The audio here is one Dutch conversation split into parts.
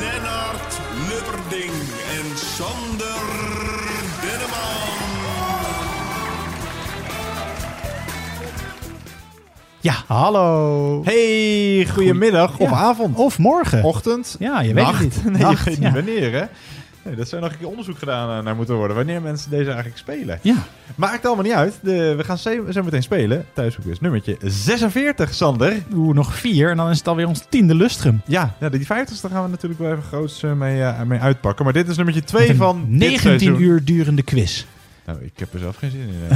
Lennart Lubberding en Sander Denneman. Ja, hallo. Hey, goedemiddag of Ja. avond. Of morgen. Ochtend. Ja, je weet het niet. Nee, Nacht, je weet ja. niet wanneer, hè? Nee, dat zou nog een keer onderzoek gedaan eh, naar moeten worden. Wanneer mensen deze eigenlijk spelen. Ja, Maakt allemaal niet uit. De, we gaan zo, meteen spelen. Thuishoek is nummertje 46, Sander. Oeh, nog vier en dan is het alweer ons tiende lustrum. Ja, ja die 50ste gaan we natuurlijk wel even groots eh, mee, eh, mee uitpakken. Maar dit is nummertje 2 Met een van dit 19 seizoen. uur durende quiz. Nou, ik heb er zelf geen zin in.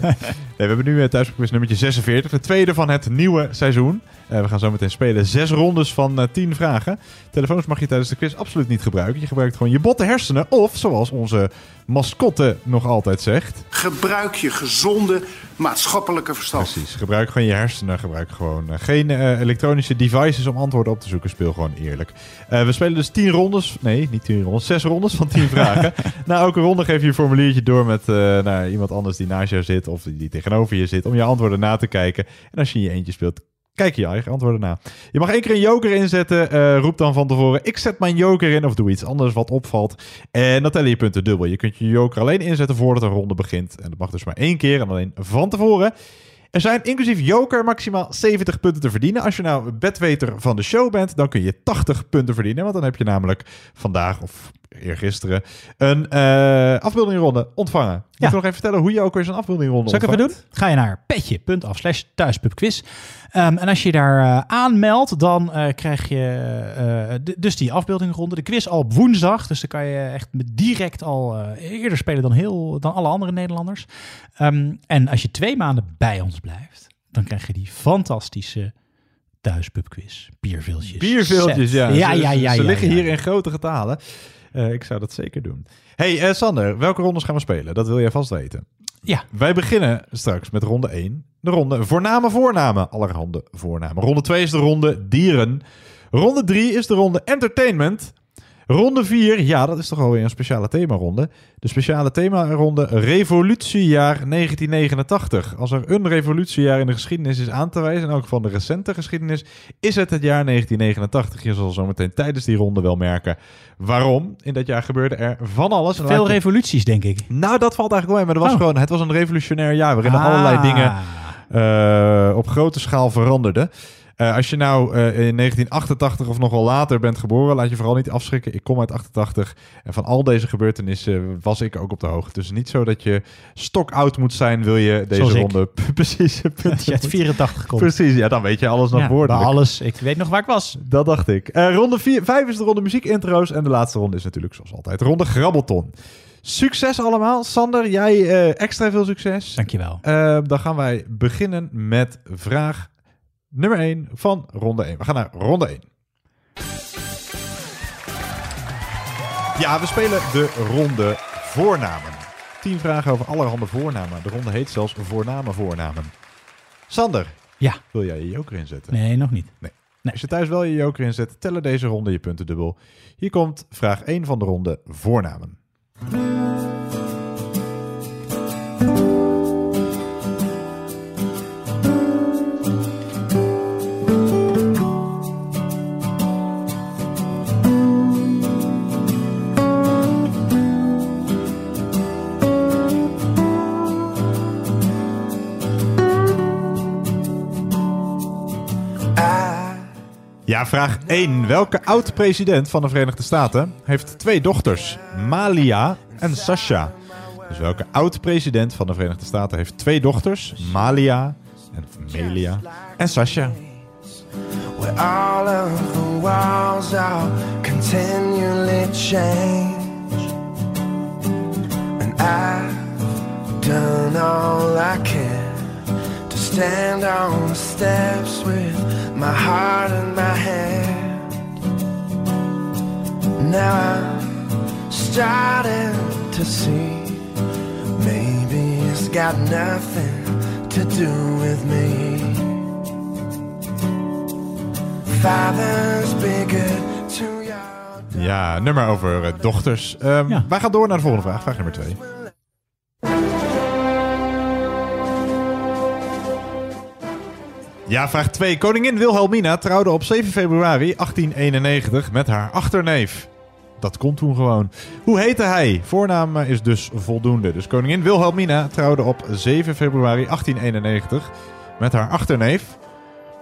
nee, we hebben nu uh, thuisquiz nummertje 46. De tweede van het nieuwe seizoen. Eh, we gaan zo meteen spelen. Zes rondes van eh 10 vragen. Telefoons mag je tijdens de quiz absoluut niet gebruiken. Je gebruikt gewoon je botte hersenen. Of, zoals onze mascotte nog altijd zegt. Gebruik je gezonde maatschappelijke verstand. Precies. Gebruik gewoon je hersenen. Gebruik gewoon eh, geen elektronische devices om antwoorden op te zoeken. Speel gewoon eerlijk. We spelen dus 10 rondes. Nee, niet 10 rondes. 6 rondes van 10 vragen. Na elke ronde geef je een formuliertje door met eh, naar iemand anders die naast jou zit. Of die tegenover je zit. Om je antwoorden na te kijken. En als je in je eentje speelt. Kijk je eigen antwoorden na. Je mag één keer een joker inzetten. Eh, roep dan van tevoren: Ik zet mijn joker in. Of doe iets anders wat opvalt. En dan tellen je punten dubbel. Je kunt je joker alleen inzetten voordat een ronde begint. En dat mag dus maar één keer. En alleen van tevoren. Er zijn inclusief joker maximaal 70 punten te verdienen. Als je nou bedweter van de show bent, dan kun je 80 punten verdienen. Want dan heb je namelijk vandaag of eergisteren een eh afbeeldingronde ontvangen. Moet Ja. je nog even vertellen hoe je ook weer zo'n afbeeldingronde Zal ik even doen? ontvangt? Ga je naar petje.af slash thuispubquiz. Ehm, en als je daar eh, aanmeldt, dan eh, krijg je dus die afbeeldingronde. De quiz al op woensdag. Dus dan kan je echt met direct al eerder spelen dan, heel, dan alle andere Nederlanders. Ehm, en als je twee maanden bij ons blijft, dan krijg je die fantastische thuispubquiz. Bierviltjes. Bierveeltjes, set. ja. Ja, ja, ze- ja. Ze ja, liggen ja. hier in grote getalen. Eh, ik zou dat zeker doen. hey, eh, Sander, welke rondes gaan we spelen? Dat wil jij vast weten. Ja. Wij beginnen straks met ronde 1. De ronde voorname voornamen. Allerhande voornamen. Ronde 2 is de ronde dieren. Ronde 3 is de ronde entertainment. Ronde 4, ja, dat is toch alweer een speciale themaronde. De speciale themaronde Revolutiejaar 1989. Als er een revolutiejaar in de geschiedenis is aan te wijzen, en ook van de recente geschiedenis, is het het jaar 1989. Je zal zo meteen tijdens die ronde wel merken waarom. In dat jaar gebeurde er van alles. Veel revoluties, denk ik. Nou, dat valt eigenlijk wel in, maar dat was Oh. gewoon, het was een revolutionair jaar waarin er Ah. allerlei dingen eh, op grote schaal veranderde. Eh, als je nou eh, in 1988 of nog wel later bent geboren, laat je vooral niet afschrikken. Ik kom uit 88 en van al deze gebeurtenissen was ik ook op de hoogte. Dus niet zo dat je stokoud moet zijn, wil je deze Zoals ronde precies Als je uit 84 komt. Precies, ja, dan weet je alles nog Ja, woordelijk. alles. Ik weet nog waar ik was. Dat dacht ik. Eh, ronde 5 is de ronde muziekintro's. En de laatste ronde is natuurlijk zoals altijd de ronde grabbelton. Succes allemaal. Sander, jij extra veel succes. Dankjewel. Eh, dan gaan wij beginnen met vraag nummer 1 van ronde 1. We gaan naar ronde 1. Ja, we spelen de ronde voornamen. 10 vragen over allerhande voornamen. De ronde heet zelfs voornamen voornamen. Sander, Ja. wil jij je joker inzetten? Nee, nog niet. Als je thuis wel je joker inzet, tellen deze ronde je punten dubbel. Hier komt vraag 1 van de ronde voornamen. Ja, vraag 1. Welke oud-president van de Verenigde Staten heeft twee dochters, Malia en Sasha? Dus welke oud-president van de Verenigde Staten heeft twee dochters, Malia en Melia en Sasha? Stand on the steps with my heart in my hand. Now I'm starting to see maybe it's got nothing to do with me. Fathers, be good to your Ja, nummer over eh, dochters. Ehm, Ja. Wij gaan door naar de volgende vraag. Vraag nummer twee. Ja, vraag 2. Koningin Wilhelmina trouwde op 7 februari 1891 met haar achterneef. Dat kon toen gewoon. Hoe heette hij? Voornaam eh, is dus voldoende. Dus koningin Wilhelmina trouwde op 7 februari 1891 met haar achterneef.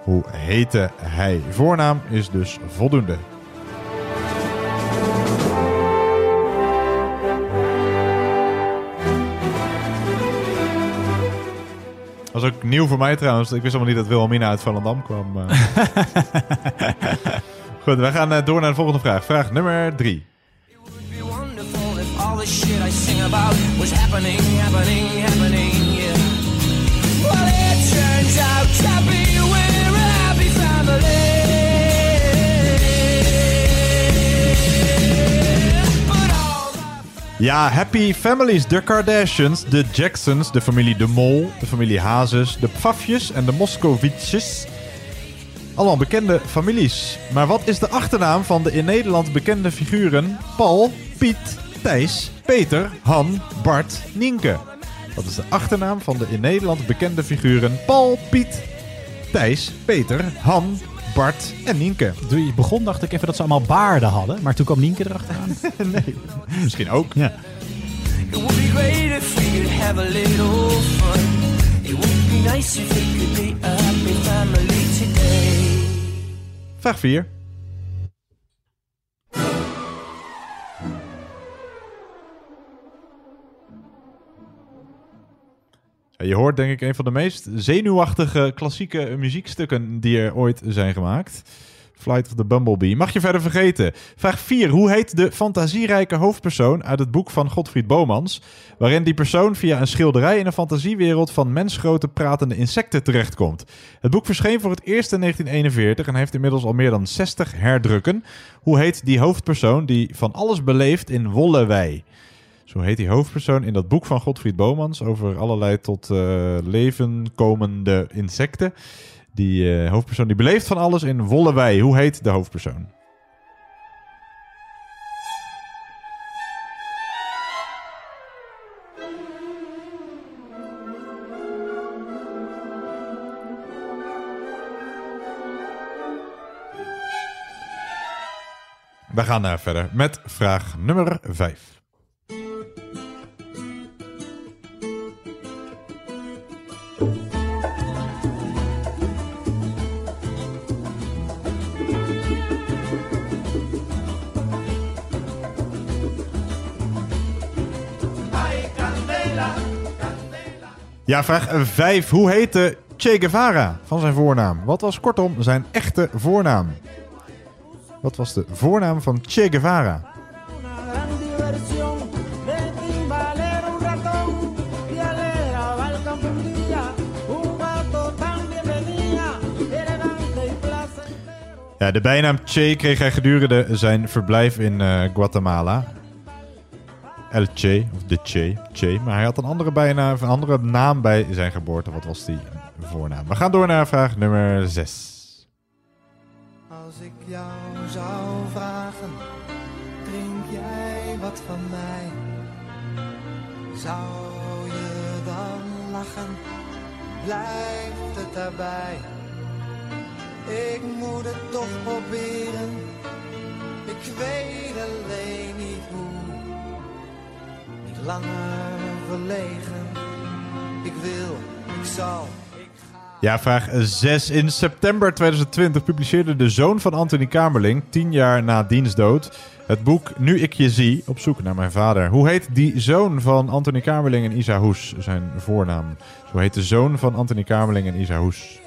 Hoe heette hij? Voornaam is dus voldoende. Was ook nieuw voor mij trouwens. Ik wist allemaal niet dat Wilhelmina uit Volendam kwam. eh. Goed, we gaan eh, door naar de volgende vraag. Vraag nummer drie. all the shit I sing about was happening, happening, happening, yeah. Well, it turns out to be we're a happy family. Ja, Happy Families, de Kardashians, de Jacksons, de familie De Mol, de familie Hazes, de Pfafjes en de Moskovitsjes. Allemaal bekende families. Maar wat is de achternaam van de in Nederland bekende figuren Paul, Piet, Thijs, Peter, Han, Bart, Nienke? Wat is de achternaam van de in Nederland bekende figuren Paul, Piet, Thijs, Peter, Han, Bart en Nienke? Toen je begon dacht ik even dat ze allemaal baarden hadden. Maar toen kwam Nienke erachteraan. nee, misschien ook. ja. It would be great if we could have a little fun. It would be nice if we could be a happy family today. Vraag 4. Je hoort denk ik een van de meest zenuwachtige klassieke muziekstukken die er ooit zijn gemaakt. Flight of the Bumblebee. Mag je verder vergeten. Vraag 4. Hoe heet de fantasierijke hoofdpersoon uit het boek van Godfried Bomans? Waarin die persoon via een schilderij in een fantasiewereld van mensgrote pratende insecten terechtkomt. Het boek verscheen voor het eerst in 1941 en heeft inmiddels al meer dan 60 herdrukken. Hoe heet die hoofdpersoon die van alles beleeft in Wollewei? Zo heet die hoofdpersoon in dat boek van Godfried Bomans over allerlei tot eh, leven komende insecten. Die eh, hoofdpersoon die beleeft van alles in Wollewei. Hoe heet de hoofdpersoon? We gaan daar verder met vraag nummer 5. Ja, vraag 5. Hoe heette Che Guevara van zijn voornaam? Wat was kortom zijn echte voornaam? Wat was de voornaam van Che Guevara? Ja, de bijnaam Che kreeg hij gedurende zijn verblijf in eh, Guatemala. El Che, of de Che, Che. Maar hij had een andere, bijnaam, een andere naam bij zijn geboorte. Wat was die voornaam? We gaan door naar vraag nummer 6. Als ik jou zou vragen, drink jij wat van mij? Zou je dan lachen? Blijft het daarbij? Ik moet het toch proberen. Ik weet alleen niet hoe. Langer verlegen. Ik wil, ik zal. Ja, vraag 6. In september 2020 publiceerde de zoon van Anthony Kamerling, tien jaar na diens dood, het boek Nu ik je zie, op zoek naar mijn vader. Hoe heet die zoon van Anthony Kamerling en Isa Hoes, zijn voornaam? Zo heet de zoon van Anthony Kamerling en Isa Hoes.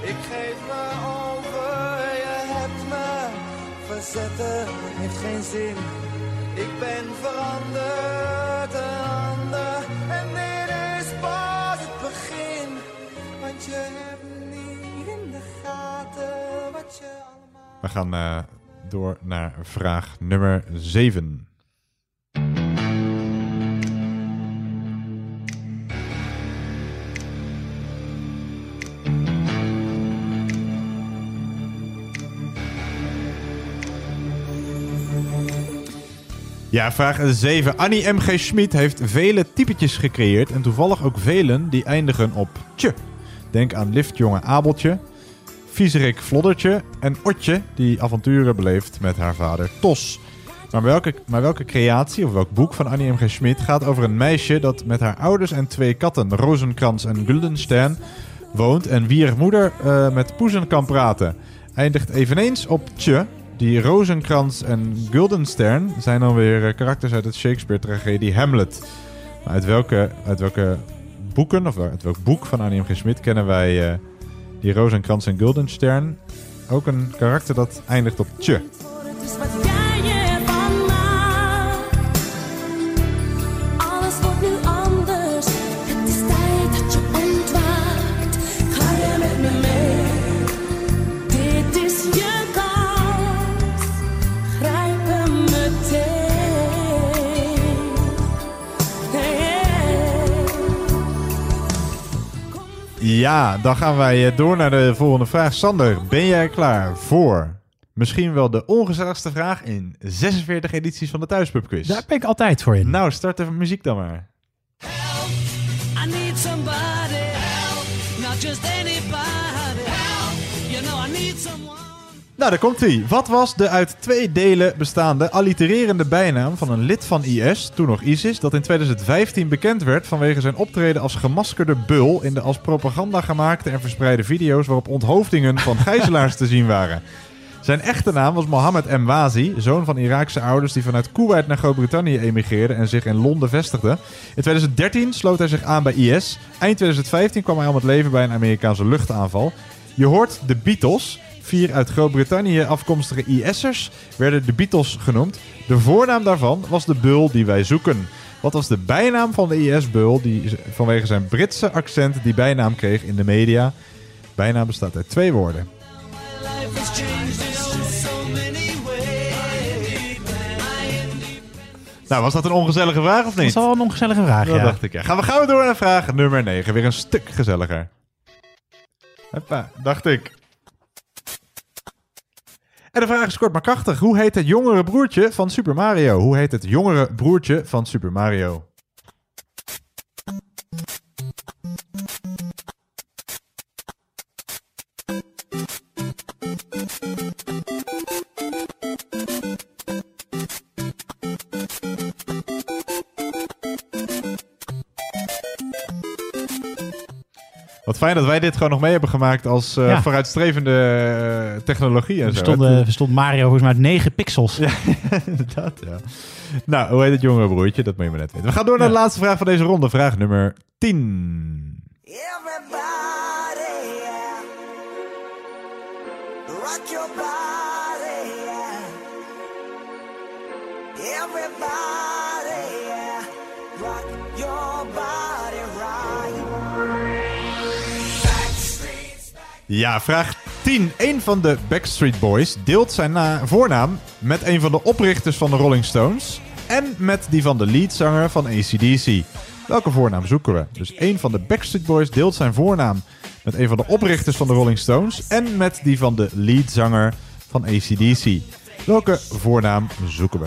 Ik geef me over, je hebt me verzetten, heeft geen zin. Ik ben veranderd, een ander, en dit is pas het begin. Want je hebt niet in de gaten wat je allemaal... We gaan eh, door naar vraag nummer 7. Ja, vraag 7. Annie M.G. Schmid heeft vele typetjes gecreëerd en toevallig ook velen die eindigen op tje. Denk aan liftjonge Abeltje, Viezerik Floddertje en Otje die avonturen beleeft met haar vader Tos. Maar welke, maar welke creatie of welk boek van Annie M.G. Schmid gaat over een meisje dat met haar ouders en twee katten, Rozenkrans en Guldenstern, woont en wie moeder eh, met poezen kan praten? Eindigt eveneens op tje. Die Rozenkrans en Guldenstern zijn dan weer eh, karakters uit het Shakespeare-tragedie Hamlet. Maar uit welke, uit welke boeken, of uit welk boek van Annie M.G. Schmid kennen wij eh, die Rozenkrans en Guldenstern? Ook een karakter dat eindigt op tje. Ja, dan gaan wij eh, door naar de volgende vraag. Sander, ben jij klaar voor misschien wel de ongezelligste vraag in 46 edities van de Thuispubquiz? Daar ben ik altijd voor in. Nou, start de muziek dan maar. Nou, daar komt ie. Wat was de uit twee delen bestaande allitererende bijnaam van een lid van IS, toen nog ISIS, dat in 2015 bekend werd vanwege zijn optreden als gemaskerde bul in de als propaganda gemaakte en verspreide video's waarop onthoofdingen van gijzelaars te zien waren? Zijn echte naam was Mohammed M. Wazi, zoon van Iraakse ouders die vanuit Kuwait naar Groot-Brittannië emigreerden en zich in Londen vestigden. In 2013 sloot hij zich aan bij IS. Eind 2015 kwam hij om het leven bij een Amerikaanse luchtaanval. Je hoort de Beatles. Vier uit Groot-Brittannië afkomstige IS'ers werden de Beatles genoemd. De voornaam daarvan was de bul die wij zoeken. Wat was de bijnaam van de IS-bul die z- vanwege zijn Britse accent die bijnaam kreeg in de media? Bijnaam bestaat uit twee woorden. Nou, was dat een ongezellige vraag of Dat niet? is wel een ongezellige vraag, Dat ja. dacht ik, ja. Gaan we gauw door naar vraag nummer 9. Weer een stuk gezelliger. Hoppa, dacht ik. En de vraag is kort maar krachtig. Hoe heet het jongere broertje van Super Mario? Hoe heet het jongere broertje van Super Mario? Wat fijn dat wij dit gewoon nog mee hebben gemaakt als eh, Ja. vooruitstrevende eh, technologie en Er zo. stond, er stond Mario volgens mij uit 9 pixels. Ja, inderdaad, ja. Nou, hoe heet het jongere broertje? Dat moet je maar net weten. We gaan door naar de laatste vraag van deze ronde. Vraag nummer 10. Everybody, yeah. Rock your body, yeah. Everybody, Ja, vraag 10. Een van de Backstreet Boys deelt zijn na- voornaam met een van de oprichters van de Rolling Stones en met die van de leadzanger van ACDC. Welke voornaam zoeken we? Dus een van de Backstreet Boys deelt zijn voornaam met een van de oprichters van de Rolling Stones en met die van de leadzanger van ACDC. Welke voornaam zoeken we?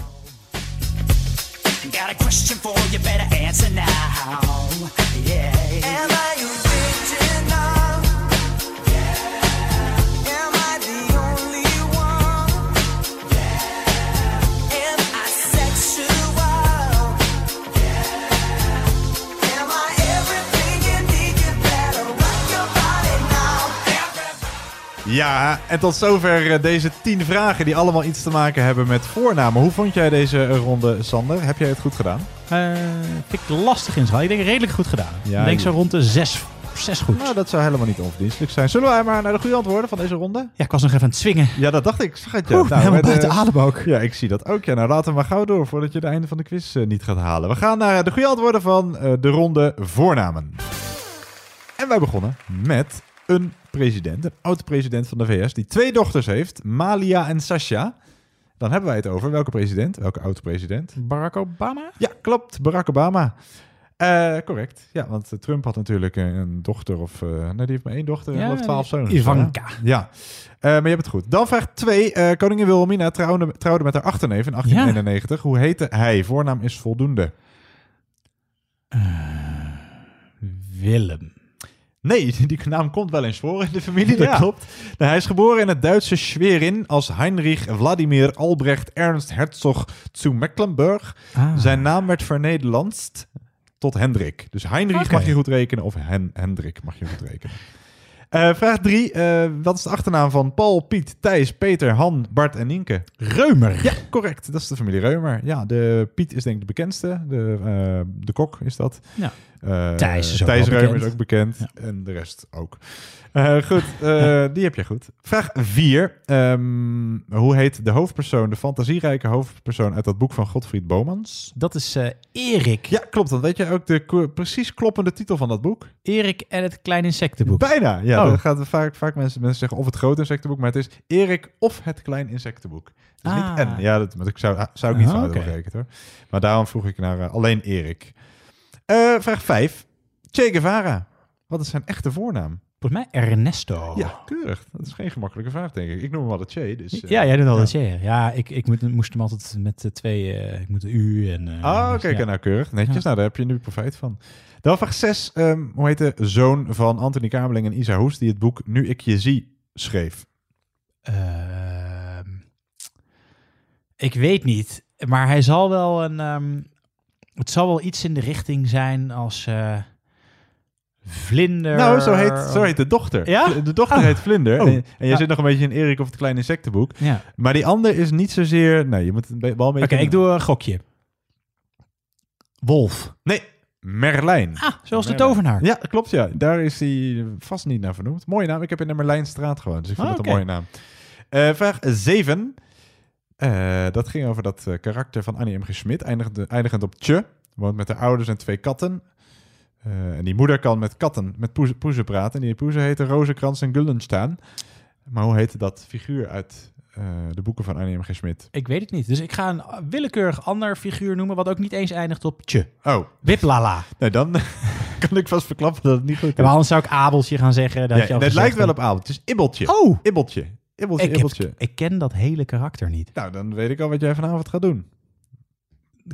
Ja, en tot zover eh, deze 10 vragen die allemaal iets te maken hebben met voornamen. Hoe vond jij deze ronde, Sander? Heb jij het goed gedaan? Vind ik lastig inschatten. Ik denk redelijk goed gedaan. Ja, ik denk je- zo rond de 6 zes goed. Nou, dat zou helemaal niet onverdienstelijk zijn. Zullen wij maar naar de goede antwoorden van deze ronde? Ja, ik was nog even aan het swingen. Ja, dat dacht ik. Schatje. Oeh, helemaal met, buiten eh, adem ook. Ja, ik zie dat ook. Ja, nou laten we maar gauw door voordat je het einde van de quiz eh, niet gaat halen. We gaan naar de goede antwoorden van de ronde voornamen. En wij begonnen met een president, een oud-president van de VS, die twee dochters heeft, Malia en Sasha. Dan hebben wij het over welke president, welke oud-president. Barack Obama? Ja, klopt. Barack Obama. Eh, correct. Ja, want Trump had natuurlijk een, dochter of... eh, nee, die heeft maar één dochter en Ja, twaalf zoons. Ivanka. Ja. Eh, maar je hebt het goed. Dan vraag 2. koningin Wilhelmina trouwde, trouwde met haar achterneef in 1891. Hoe heette hij? Voornaam is voldoende. Willem. Nee, die naam komt wel eens voor in de familie, dat Ja. klopt. Nou, hij is geboren in het Duitse Schwerin als Heinrich Vladimir Albrecht Ernst Herzog zu Mecklenburg. Ah. Zijn naam werd vernederlandst tot Hendrik. Dus Heinrich mag je goed rekenen of Hen Hendrik mag je goed rekenen. Eh, vraag 3. wat is de achternaam van Paul, Piet, Thijs, Peter, Han, Bart en Nienke? Reumer. Ja, correct. Dat is de familie Reumer. Ja, de Piet is denk ik de bekendste. De, eh, de kok is dat. Ja. Eh, Thijs is ook Thijs Reumer bekend. is ook bekend. En de rest ook. Eh, goed, eh, die heb je goed. Vraag 4. hoe heet de hoofdpersoon, de fantasierijke hoofdpersoon uit dat boek van Godfried Bomans? Dat is eh, Erik. Ja, klopt. Dan weet je ook de precies kloppende titel van dat boek? Erik en het kleine insectenboek. Bijna. Ja, Oh. dat gaat vaak, vaak mensen, mensen zeggen of het grote insectenboek, maar het is Erik of het klein insectenboek. Dus Ah. niet en. Ja, dat, maar ik zou, zou ik niet Ah, fout gerekend hoor. Maar daarom vroeg ik naar alleen Erik. Vraag 5. Che Guevara. Wat is zijn echte voornaam? Volgens mij Ernesto. Ja, keurig. Dat is geen gemakkelijke vraag, denk ik. Ik noem hem altijd Che. Dus, eh, Ja, jij doet al ja. dat ja. Ik, ik moet, moest hem altijd met de twee... eh, ik moet de U en... eh, Ah, dus oké, ja. nou keurig. Netjes. Ja. Nou, daar heb je nu profijt van. Dan vraag 6. hoe heet de zoon van Anthony Kamerling en Isa Hoes die het boek Nu ik je zie schreef? Ehm, ik weet niet, maar hij zal wel een. ehm, het zal wel iets in de richting zijn als eh, Vlinder. Nou, zo heet, zo heet de dochter. Ja? De dochter Oh. heet Vlinder. Oh. En, en jij Ja. zit nog een beetje in Erik of het kleine insectenboek. Ja. Maar die ander is niet zozeer... Nee, je moet wel een Oké, beetje... ik doe een gokje. Wolf. Nee, Merlijn. Ah, zoals de tovenaar. Ja, klopt ja. Daar is hij vast niet naar vernoemd. Mooie naam. Ik heb in de Merlijnstraat gewoond, dus ik vind Ah, het een oké. mooie naam. Eh, vraag 7. dat ging over dat eh, karakter van Annie M. G. Schmidt, eindigend, eindigend op tje. Woont met haar ouders en twee katten. Eh, en die moeder kan met katten, met poezen, poezen praten. En die poezen heten Rozenkrans en Gullenstaan. Maar hoe heette dat figuur uit eh, de boeken van Annie M. G. Schmidt? Ik weet het niet. Dus ik ga een willekeurig ander figuur noemen, wat ook niet eens eindigt op tje. Oh, Wiplala. nee, dan kan ik vast verklappen dat het niet goed is. Ja, maar anders zou ik Abeltje gaan zeggen. Dat Ja, je al het lijkt wel op Abel. Het is Ibbeltje. Oh, Ibbeltje. Ibbeltje, ik, heb- Ibbeltje. ik ken dat hele karakter niet. Nou, dan weet ik al wat jij vanavond gaat doen.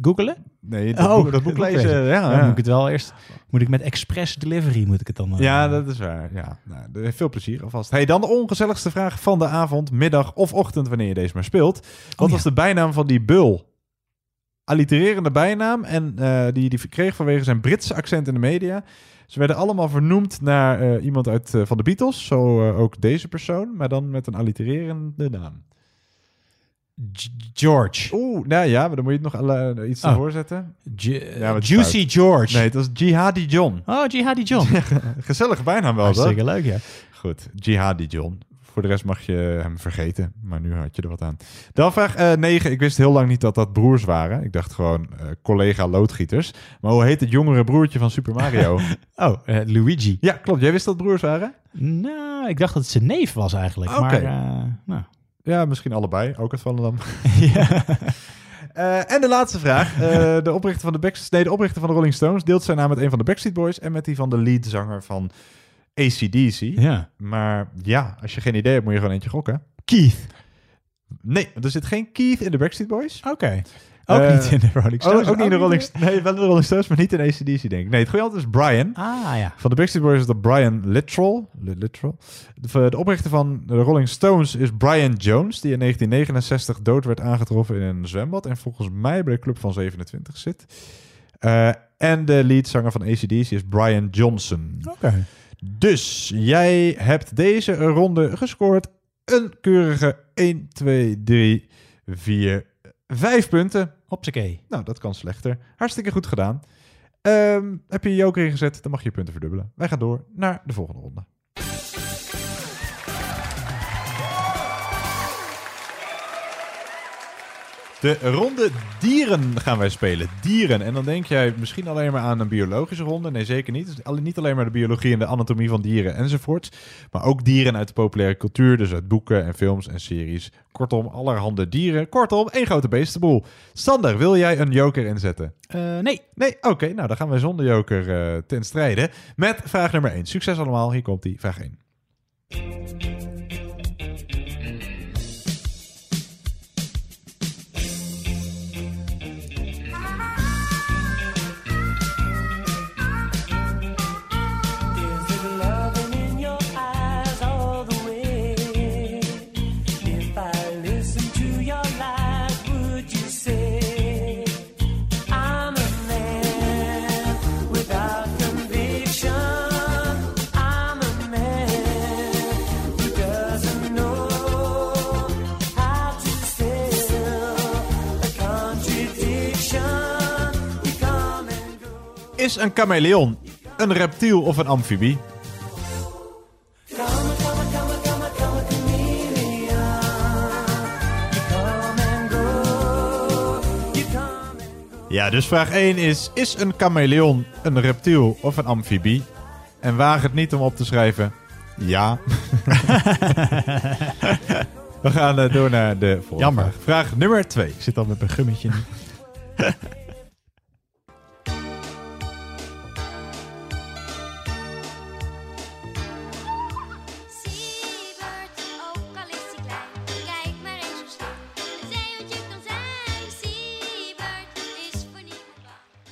Googelen? Nee, dat, boek, dat boek lezen. Ja, moet ik het wel eerst. Moet ik met express delivery moet ik het dan. eh, ja, dat is waar. Ja, nou, veel plezier alvast. Hey, dan de ongezelligste vraag van de avond, middag of ochtend, wanneer je deze maar speelt. Wat Oh, ja. was de bijnaam van die bul? Allitererende bijnaam. En eh, die die kreeg vanwege zijn Britse accent in de media. Ze werden allemaal vernoemd naar eh, iemand uit, eh, van de Beatles. Zo eh, ook deze persoon, maar dan met een allitererende naam. George. Oeh, nou ja, maar dan moet je het nog alle, iets Oh. ervoor zetten. G- Ja, wat Juicy fout. George. Nee, het was Jihadi John. Oh, Jihadi John. Gezellige bijnaam wel, toch? Hartstikke leuk, ja. Goed, Jihadi John. Voor de rest mag je hem vergeten, maar nu had je er wat aan. Dan vraag 9. ik wist heel lang niet dat dat broers waren. Ik dacht gewoon eh, collega loodgieters. Maar hoe heet het jongere broertje van Super Mario? Oh, eh, Luigi. ja, klopt. Jij wist dat broers waren? Nou, ik dacht dat het zijn neef was eigenlijk. Maar, eh, nou. Ja, misschien allebei. Ook uit Volendam. ja. Eh, en de laatste vraag. Eh, de, oprichter van de Backstreet, nee, de oprichter van de Rolling Stones deelt zijn naam met een van de Backstreet Boys en met die van de leadzanger van ACDC. ja. Maar ja, als je geen idee hebt, moet je gewoon eentje gokken. Keith. Nee, er zit geen Keith in de Backstreet Boys. Ook Ook Eh, niet in de Rolling Stones. Oh, ook niet in de Rolling Stones. Nee, wel in de Rolling Stones, maar niet in ACDC, denk ik. Nee, het goede antwoord is Brian. Ah, ja. Van de Backstreet Boys is dat Brian Littrell. Li- Littrell. De, de oprichter van de Rolling Stones is Brian Jones, die in 1969 dood werd aangetroffen in een zwembad. En volgens mij bij de Club van 27 zit. Eh, en de leadzanger van ACDC is Brian Johnson. Oké. Dus jij hebt deze ronde gescoord. Een keurige 1, 2, 3, 4, 5 punten. Hopsakee. Nou, dat kan slechter. Hartstikke goed gedaan. Ehm, heb je je joker ingezet, dan mag je je punten verdubbelen. Wij gaan door naar de volgende ronde. De ronde dieren gaan wij spelen. Dieren. En dan denk jij misschien alleen maar aan een biologische ronde. Nee, zeker niet. Dus niet alleen maar de biologie en de anatomie van dieren enzovoorts. Maar ook dieren uit de populaire cultuur. Dus uit boeken en films en series. Kortom, allerhande dieren. Kortom, één grote beestenboel. Sander, wil jij een joker inzetten? Eh, nee. Nee, oké. nou, dan gaan wij zonder joker eh, ten strijde. Met vraag nummer 1. Succes allemaal. Hier komt die vraag 1. Is een chameleon een reptiel of een amfibie? Ja, dus vraag 1 is: Is een chameleon een reptiel of een amfibie? En waag het niet om op te schrijven. Ja. We gaan eh, door naar de volgende Jammer. vraag. Nummer 2. Ik zit al met mijn gummetje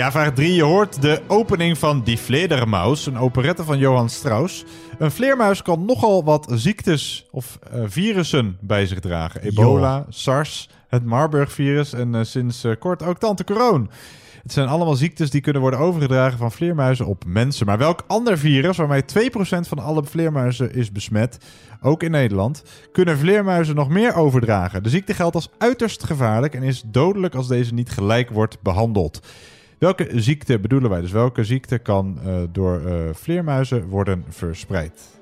Ja, vraag 3. Je hoort de opening van Die Vledermaus, een operette van Johann Strauss. Een vleermuis kan nogal wat ziektes of eh, virussen bij zich dragen. Ebola, SARS, het Marburg-virus en eh, sinds eh, kort ook tante Crohn. Het zijn allemaal ziektes die kunnen worden overgedragen van vleermuizen op mensen. Maar welk ander virus, waarmee 2% van alle vleermuizen is besmet, ook in Nederland, kunnen vleermuizen nog meer overdragen? De ziekte geldt als uiterst gevaarlijk en is dodelijk als deze niet gelijk wordt behandeld. Welke ziekte bedoelen wij? Dus welke ziekte kan eh, door eh, vleermuizen worden verspreid?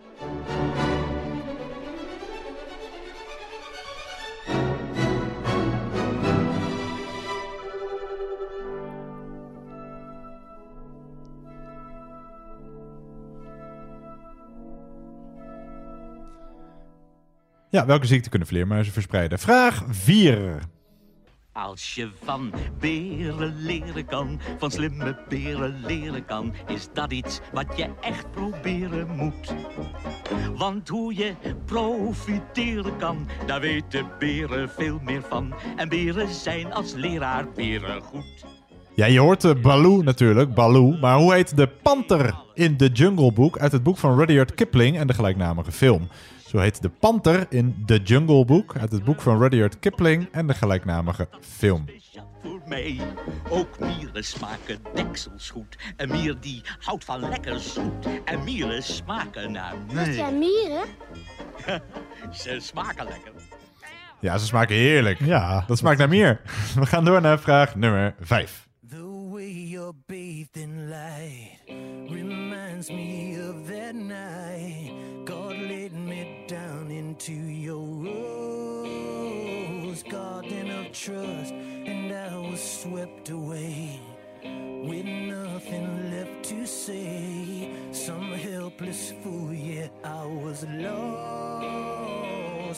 Ja, welke ziekte kunnen vleermuizen verspreiden? Vraag 4. Als je van beren leren kan, van slimme beren leren kan, is dat iets wat je echt proberen moet. Want hoe je profiteren kan, daar weten beren veel meer van. En beren zijn als leraar beren goed. Ja, je hoort de Baloo natuurlijk, Baloo. Maar hoe heet de panter in The Jungle Book uit het boek van Rudyard Kipling en de gelijknamige film? Zo heet de panter in The Jungle Book uit het boek van Rudyard Kipling en de gelijknamige film. Voor mij. Ook mieren smaken deksels goed. Een mier die houdt van lekker zoet. En mieren smaken naar Wat zijn mieren? Ze smaken lekker. Ja, ze smaken heerlijk. Ja. Dat smaakt naar meer. We gaan door naar vraag nummer 5. The way you're bathed in light reminds me of that night into your rose garden of trust, and I was swept away with nothing left to say. Some helpless fool, yeah, I was lost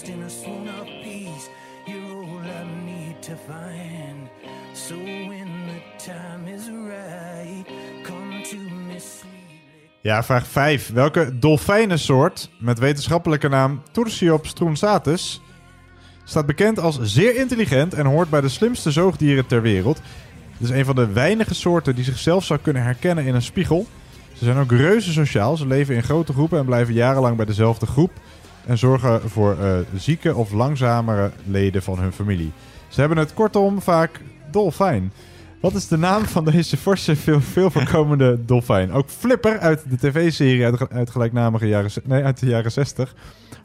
in a swoon of peace. You're all I need to find. So when the time is right, come to me. Ja, vraag 5. Welke dolfijnensoort met wetenschappelijke naam Tursiops truncatus staat bekend als zeer intelligent en hoort bij de slimste zoogdieren ter wereld? Het is een van de weinige soorten die zichzelf zou kunnen herkennen in een spiegel. Ze zijn ook reuze sociaal. Ze leven in grote groepen en blijven jarenlang bij dezelfde groep. en zorgen voor eh, zieke of langzamere leden van hun familie. Ze hebben het kortom vaak dolfijn. Wat is de naam van deze forse, veel, veel voorkomende dolfijn? Ook Flipper uit de tv-serie uit, uit gelijknamige jaren, nee, uit de jaren 60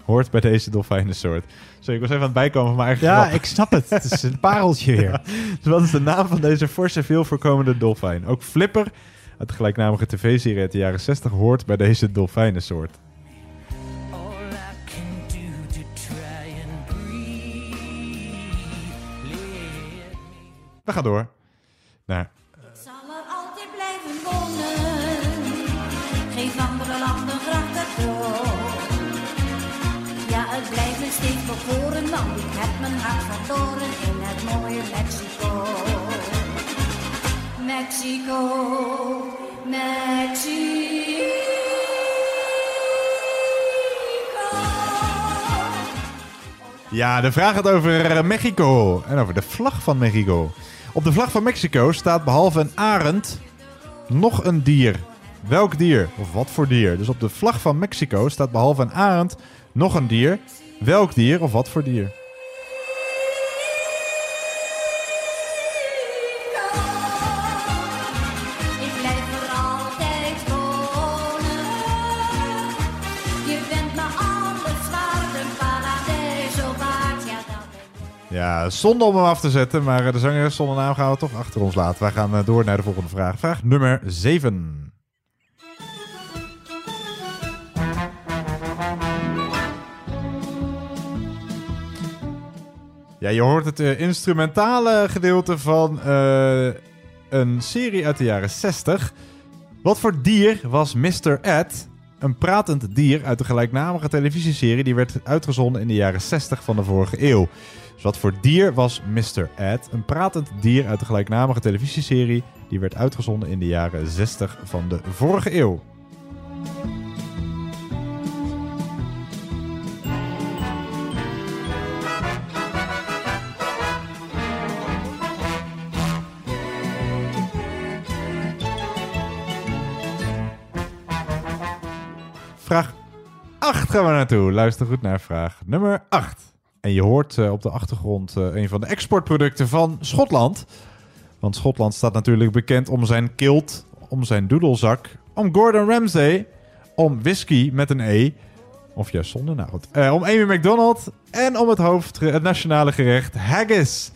hoort bij deze dolfijnensoort. Sorry, ik was even aan het bijkomen van mijn eigen Ja, grap. ik snap het. Het is een pareltje weer. Dus wat is de naam van deze forse, veel voorkomende dolfijn? Ook Flipper uit de gelijknamige tv-serie uit de jaren 60 hoort bij deze dolfijnensoort. We gaan door. Naar zal er altijd blijven wonen. Geef andere landen graag cadeau. Ja, het blijft me steeds bekoren, want ik heb mijn hart verloren in het mooie Mexico. Mexico, Mexico. Ja, de vraag gaat over eh, Mexico en over de vlag van Mexico. Op de vlag van Mexico staat behalve een arend nog een dier. Welk dier? Of wat voor dier? Dus op de vlag van Mexico staat behalve een arend nog een dier. Welk dier of wat voor dier? Zonde om hem af te zetten, maar eh, de zangeres zonder naam gaan we toch achter ons laten. Wij gaan eh, door naar de volgende vraag. Vraag nummer 7. Ja, je hoort het eh, instrumentale gedeelte van een serie uit de jaren 60. Wat voor dier was Mr. Ed? Een pratend dier uit de gelijknamige televisieserie die werd uitgezonden in de jaren 60 van de vorige eeuw. Dus wat voor dier was Mr. Ed? Een pratend dier uit de gelijknamige televisieserie die werd uitgezonden in de jaren 60 van de vorige eeuw. Vraag 8 gaan we naartoe. Luister goed naar vraag nummer 8. En je hoort eh, op de achtergrond eh, een van de exportproducten van Schotland. Want Schotland staat natuurlijk bekend om zijn kilt, om zijn doedelzak, om Gordon Ramsay, om whisky met een E. Of juist zonder, nou goed. Eh, om Amy McDonald en om het, hoofd, het nationale gerecht haggis.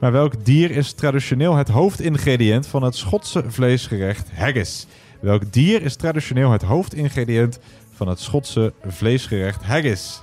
Maar welk dier is traditioneel het hoofdingrediënt van het Schotse vleesgerecht haggis? Welk dier is traditioneel het hoofdingrediënt van het Schotse vleesgerecht haggis?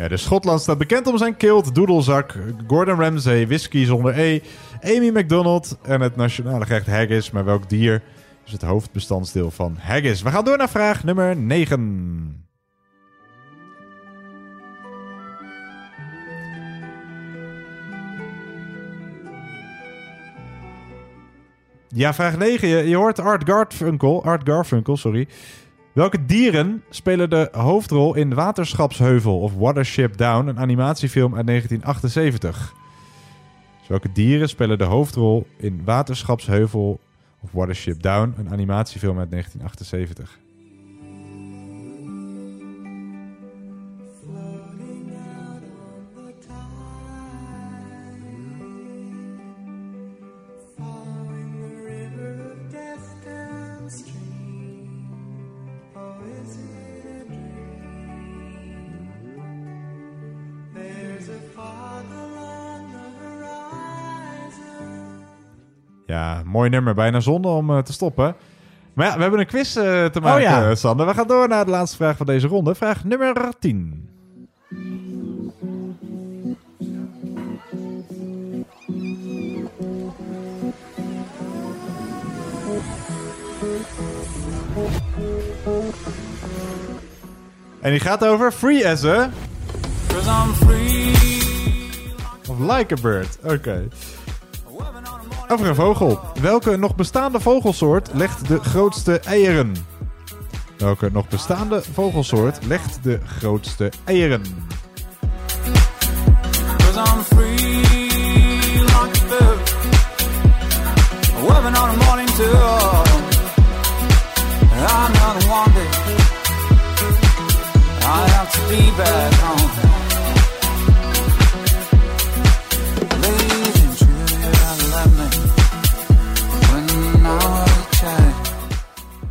Ja, de Schotland staat bekend om zijn kilt, doedelzak, Gordon Ramsay, whisky zonder E, Amy McDonald en het nationale gerecht haggis. Maar welk dier is het hoofdbestandsdeel van haggis? We gaan door naar vraag nummer 9. Ja, vraag 9. Je, je hoort Art Garfunkel, Art Garfunkel, sorry. Welke dieren spelen de hoofdrol in Waterschapsheuvel of Watership Down, een animatiefilm uit 1978? Dus welke dieren spelen de hoofdrol in Waterschapsheuvel of Watership Down, een animatiefilm uit 1978? Ja, mooi nummer. Bijna zonde om eh, te stoppen. Maar ja, we hebben een quiz eh, te maken, ja. eh, Sander. We gaan door naar de laatste vraag van deze ronde. Vraag nummer 10. En die gaat over Free as a... Free. Of Like a Bird. Oké. Over een vogel. Welke nog bestaande vogelsoort legt de grootste eieren? Welke nog bestaande vogelsoort legt de grootste eieren? I have to be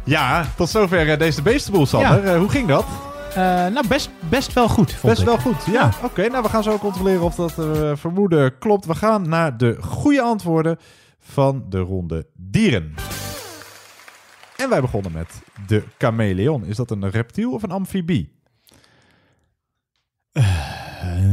Ja, tot zover eh, deze beestenboel, Sander. Ja. Eh, hoe ging dat? Eh, nou, best, best wel goed, vond Best ik. wel goed. Ja, oké. nou, we gaan zo controleren of dat vermoeden klopt. We gaan naar de goede antwoorden van de ronde dieren. En wij begonnen met de chameleon. Is dat een reptiel of een amfibie?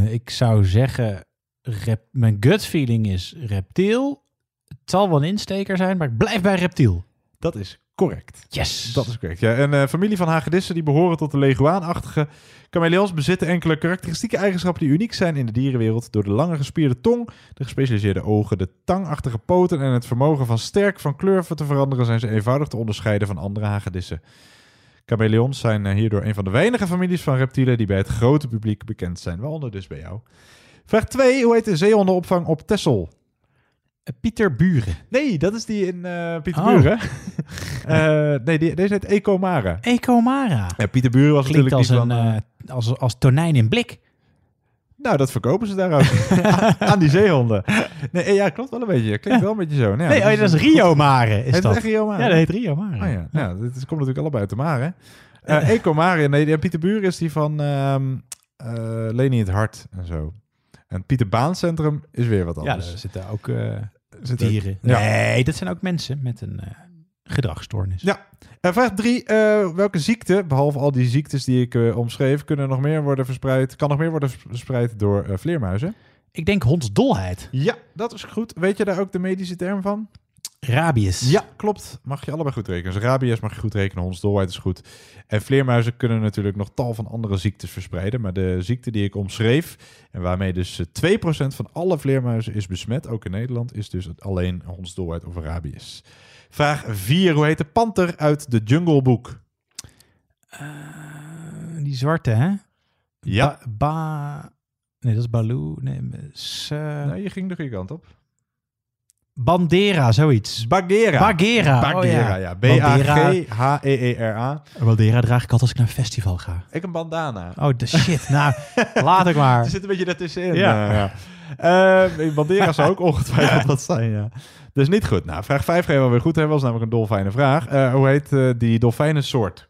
Ik zou zeggen, rep- mijn gut feeling is reptiel. Het zal wel een insteker zijn, maar ik blijf bij reptiel. Dat is correct. Yes. Dat is correct. Ja, een eh, familie van hagedissen die behoren tot de leguaanachtige chameleons bezitten enkele karakteristieke eigenschappen die uniek zijn in de dierenwereld door de lange gespierde tong, de gespecialiseerde ogen, de tangachtige poten en het vermogen van sterk van kleur te veranderen zijn ze eenvoudig te onderscheiden van andere hagedissen. Chameleons zijn eh, hierdoor een van de weinige families van reptielen die bij het grote publiek bekend zijn, waaronder dus bij jou. Vraag 2. Hoe heet de zeehondenopvang op Texel? Eh, Pieter Buren. Nee, dat is die in eh Pieter Oh. Buren. Eh, nee, die, deze heet Ecomare. Ecomara. Ja, Pieter Buren was Klinkt als, natuurlijk een, van... eh, als, als tonijn in blik. Nou, dat verkopen ze daar ook. Aan die zeehonden. Nee, ja, klopt wel een beetje. Klinkt wel een beetje zo. Nee, nee, oh, dat is Rio Mare. Is Heet het dat. Rio Mare? Ja, dat heet Rio Mare. Oh ja, ja. dit is- komt natuurlijk allebei uit de Mare. Eh Ecomare, nee, Pieter Buren is die van eh, Leni het Hart en zo. En Pieter Baancentrum is weer wat Ja, anders. daar zitten ook Zit ook- dieren. Ja. Nee, dat zijn ook mensen met een eh gedragsstoornis. Ja. Eh, vraag 3. welke ziekte, behalve al die ziektes die ik eh, omschreef, kunnen nog meer worden verspreid, kan nog meer worden verspreid door eh, vleermuizen? Ik denk hondsdolheid. Ja, dat is goed. Weet je daar ook de medische term van? Rabies. Ja, klopt. Mag je allebei goed rekenen. Dus rabies mag je goed rekenen, hondsdolheid is goed. En vleermuizen kunnen natuurlijk nog tal van andere ziektes verspreiden. Maar de ziekte die ik omschreef, en waarmee dus eh, 2% van alle vleermuizen is besmet, ook in Nederland, is dus alleen hondsdolheid of rabies. Vraag 4. Hoe heet de panter uit de Jungle Book? Die zwarte, hè? Ja. Ba, ba- nee, dat is Baloo. Nee, s, eh, Nou, je ging de goede kant op. Bandera, zoiets. Bagheera. Bagheera. oh Bagheera, ja. ja. Bandera. B-A-G-H-E-E-R-A. Bandera draag ik altijd als ik naar een festival ga. Ik een bandana. Oh, de shit. nou, laat ik maar. Er zit een beetje daartussenin. Ja. Ja. ja. Eh, Bandera zou ook ongetwijfeld wat zijn, ja. Dus niet goed. Nou, vraag 5 gaan we weer goed hebben. was namelijk een dolfijnen vraag. Eh, hoe heet eh, die dolfijnensoort?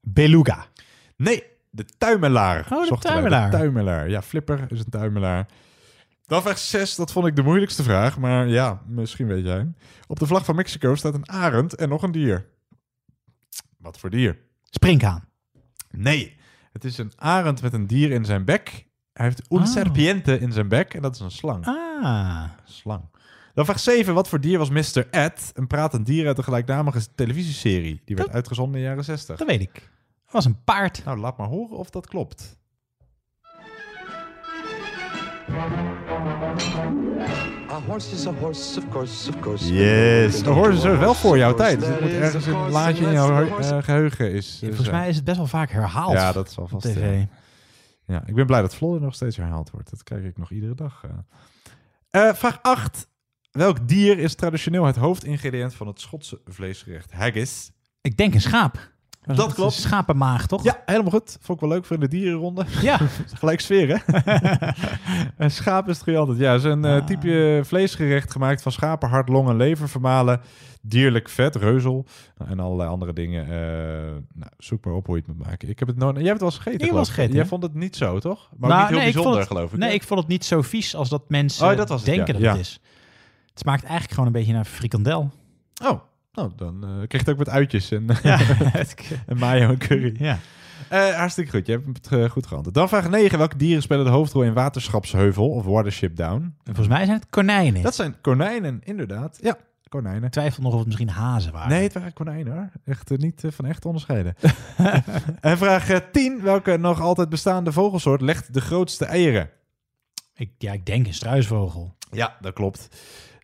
Beluga. Nee, de tuimelaar. Oh, de tuimelaar. De tuimelaar. Ja, Flipper is een tuimelaar. Dan vraag 6, dat vond ik de moeilijkste vraag. Maar ja, misschien weet jij. hem. Op de vlag van Mexico staat een arend en nog een dier. Wat voor dier? Springhaan. Nee, het is een arend met een dier in zijn bek. Hij heeft un Oh. serpiente in zijn bek en dat is een slang. Ah. Slang. Dan vraag 7. Wat voor dier was Mr. Ed? Een pratend dier uit de gelijknamige televisieserie. Die werd uitgezonden in de jaren 60. Dat weet ik. Dat was een paard. Nou, laat maar horen of dat klopt. A horse is a horse, of course, of course. Yes. De horen ze wel voor jouw tijd. Dus het moet ergens een laadje in jouw eh, geheugen is. Volgens mij is het best wel vaak herhaald. Ja, dat zal op vast. tv. Ja. ja, ik ben blij dat Vlodder nog steeds herhaald wordt. Dat krijg ik nog iedere dag. eh. Eh, vraag 8. Welk dier is traditioneel het hoofdingrediënt van het Schotse vleesgerecht haggis? Ik denk een schaap. Dat klopt. Schapenmaag, toch? Ja, helemaal goed. Vond ik wel leuk voor in de dierenronde. Ja. Gelijk sfeer, hè? een schaap is het altijd. Ja, het is een eh, Ah. type vleesgerecht gemaakt van schapen, hart, long en lever vermalen. Dierlijk vet, reuzel nou, en allerlei andere dingen. Eh, nou, zoek maar op hoe je het moet maken. Ik heb het nooit... Jij hebt het wel eens gegeten, Ik eens gegeten, Jij vond het niet zo, toch? Maar Nou, niet heel nee, ik bijzonder, het- geloof ik. Nee, ik vond het niet zo vies als dat mensen Oh, dat was het, denken ja. dat Ja. het is. Het smaakt eigenlijk gewoon een beetje naar frikandel. Oh, nou, dan eh kreeg je het ook met uitjes en, Ja. en mayo en curry. Ja. Eh, hartstikke goed, je hebt het eh, goed geantwoord. Dan vraag 9. Welke dieren spelen de hoofdrol in Waterschapsheuvel of Watership Down? En volgens mij zijn het konijnen. Dat zijn konijnen, inderdaad. Ja, konijnen. Ik twijfel nog of het misschien hazen waren. Nee, het waren konijnen hoor. Echt niet van echt onderscheiden. en vraag eh, 10. Welke nog altijd bestaande vogelsoort legt de grootste eieren? Ik, ja, ik denk een struisvogel. Ja, dat klopt.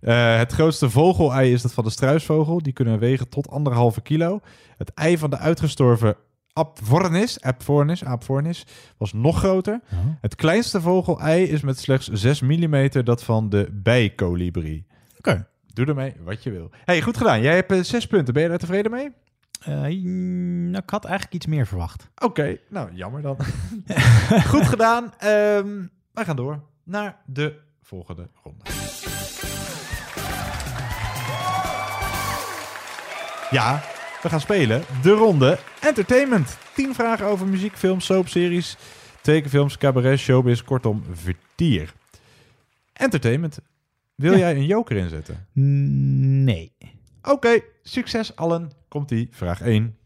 Eh, het grootste vogelei is dat van de struisvogel. Die kunnen wegen tot anderhalve kilo. Het ei van de uitgestorven Apvornis, Apvornis, Apvornis was nog groter. Het kleinste vogelei is met slechts 6 mm dat van de bijkolibrie. Oké. Doe ermee wat je wil. hey, goed gedaan. Jij hebt eh, zes punten. Ben je daar tevreden mee? Eh, nou, ik had eigenlijk iets meer verwacht. Oké, nou jammer dan. Goed gedaan. Ehm wij gaan door naar de volgende ronde. Ja, we gaan spelen de ronde Entertainment. 10 vragen over muziek, films, soapseries, tekenfilms, cabaret, showbiz, kortom vertier. Entertainment. Wil Ja. jij een joker inzetten? Nee. Oké, succes allen. Komt-ie, vraag 1.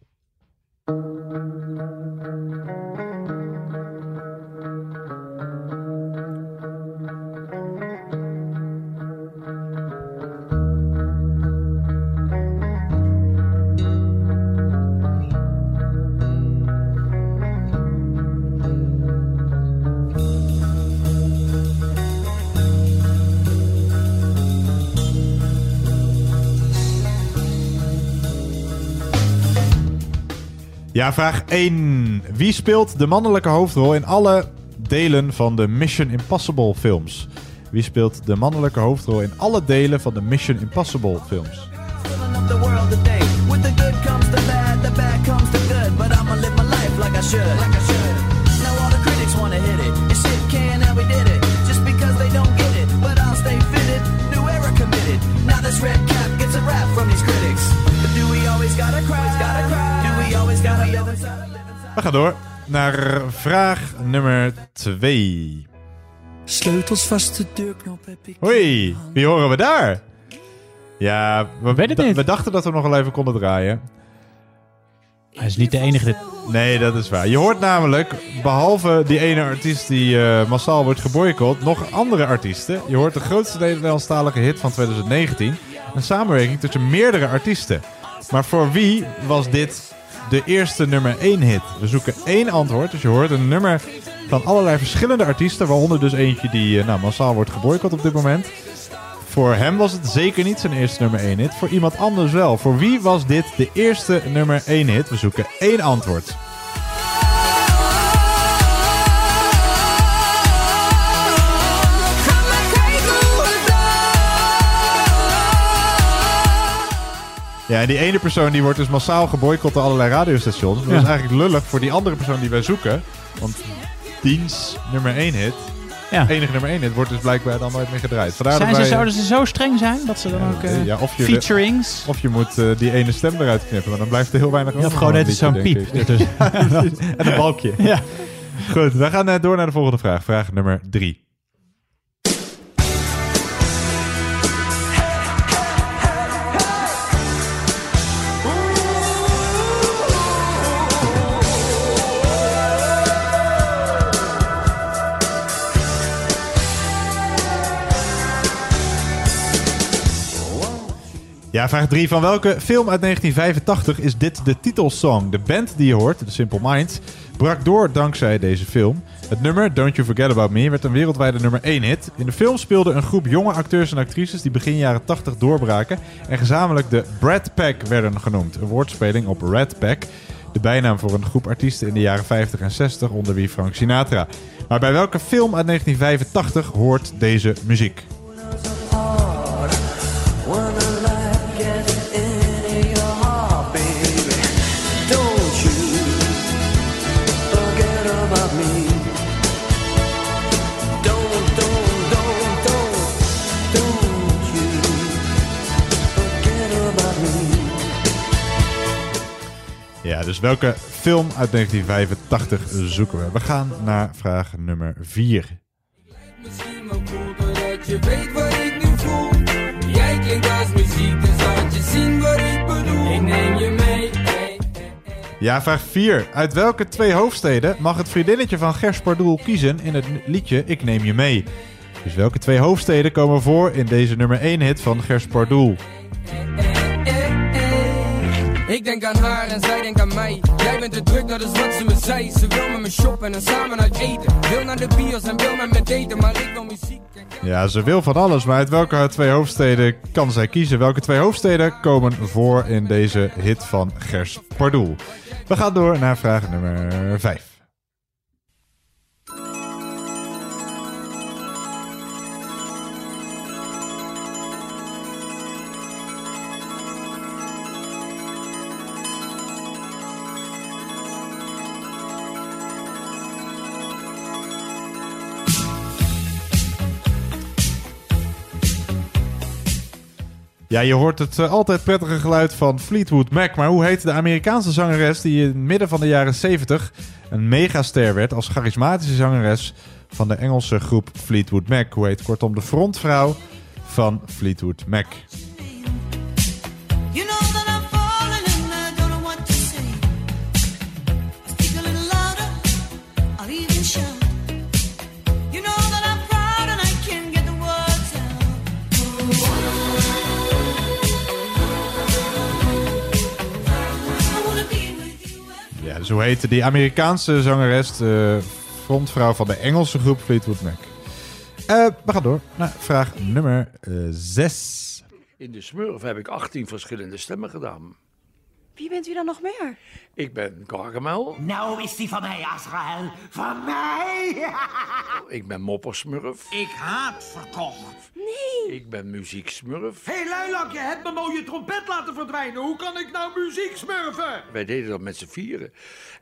Ja, vraag 1. Wie speelt de mannelijke hoofdrol in alle delen van de Mission Impossible films? Wie speelt de mannelijke hoofdrol in alle delen van de Mission Impossible films? Now this red cap gets a rap from these critics. We gaan door naar vraag nummer 2. Sleutels vast de deurknop heb ik. Hoi, wie horen we daar? Ja, we, weet het d- niet. we dachten dat we nog wel even konden draaien. Hij is niet de enige. Dit... Nee, dat is waar. Je hoort namelijk, behalve die ene artiest die eh, massaal wordt geboycott, nog andere artiesten. Je hoort de grootste Nederlandstalige hit van 2019. Een samenwerking tussen meerdere artiesten. Maar voor wie was dit de eerste nummer 1 hit? We zoeken één antwoord. Dus je hoort een nummer van allerlei verschillende artiesten. Waaronder dus eentje die eh, nou, massaal wordt geboycott op dit moment. Voor hem was het zeker niet zijn eerste nummer 1 hit. Voor iemand anders wel. Voor wie was dit de eerste nummer 1 hit? We zoeken één antwoord. Ja, en die ene persoon die wordt dus massaal geboycott door allerlei radiostations. Dat Ja. is eigenlijk lullig voor die andere persoon die wij zoeken. Want diens nummer 1 hit, Ja. enige nummer 1 hit, wordt dus blijkbaar dan nooit meer gedraaid. Vandaar Zijn ze, zouden ze zo streng zijn dat ze dan ook eh, ja, of je de- featurings... Of je moet eh, die ene stem eruit knippen, maar dan blijft er heel weinig Ja, over. of gewoon net zo'n piep ertussen. en een balkje. Ja. Goed, we gaan eh, door naar de volgende vraag. Vraag nummer 3. Ja, vraag 3. Van welke film uit 1985 is dit de titelsong? De band die je hoort, The Simple Minds, brak door dankzij deze film. Het nummer Don't You Forget About Me werd een wereldwijde nummer 1 hit. In de film speelde een groep jonge acteurs en actrices die begin jaren 80 doorbraken en gezamenlijk de Brad Pack werden genoemd. Een woordspeling op Red Pack, de bijnaam voor een groep artiesten in de jaren 50 en 60 onder wie Frank Sinatra. Maar bij welke film uit 1985 hoort deze muziek? Welke film uit 1985 zoeken we? We gaan naar vraag nummer 4. Misschien wel cool doordat je weet wat ik voel. Jij laat je ik neem je mee. Ja, vraag 4. Uit welke twee hoofdsteden mag het vriendinnetje van Gers Pardoel kiezen in het liedje Ik Neem Je Mee? Dus welke twee hoofdsteden komen voor in deze nummer 1 hit van Gers Pardoel? Ik denk aan haar en zij denkt aan mij. Jij bent te druk, dat is wat ze me zei. Ze wil met me shoppen en samen uit eten. Wil naar de bios en wil met me daten, maar ik wil muziek. Ja, ze wil van alles, maar uit welke twee hoofdsteden kan zij kiezen? Welke twee hoofdsteden komen voor in deze hit van Gers Pardoel? We gaan door naar vraag nummer 5. Ja, je hoort het eh, altijd prettige geluid van Fleetwood Mac. Maar hoe heet de Amerikaanse zangeres die in het midden van de jaren 70 een megaster werd als charismatische zangeres van de Engelse groep Fleetwood Mac? Hoe heet kortom de frontvrouw van Fleetwood Mac? Hoe heette die Amerikaanse zangeres, frontvrouw van de Engelse groep Fleetwood Mac? Eh, we gaan door naar vraag nummer 6. In de Smurf heb ik 18 verschillende stemmen gedaan. Wie bent u dan nog meer? Ik ben Gargamel. Nou is die van mij, Azrael. Van mij! Ik ben Moppersmurf. Ik haat verkocht. Nee. Ik ben Muzieksmurf. Hé, hey, Luilak, je hebt mijn mooie trompet laten verdwijnen. Hoe kan ik nou muziek smurfen? Wij deden dat met z'n vieren.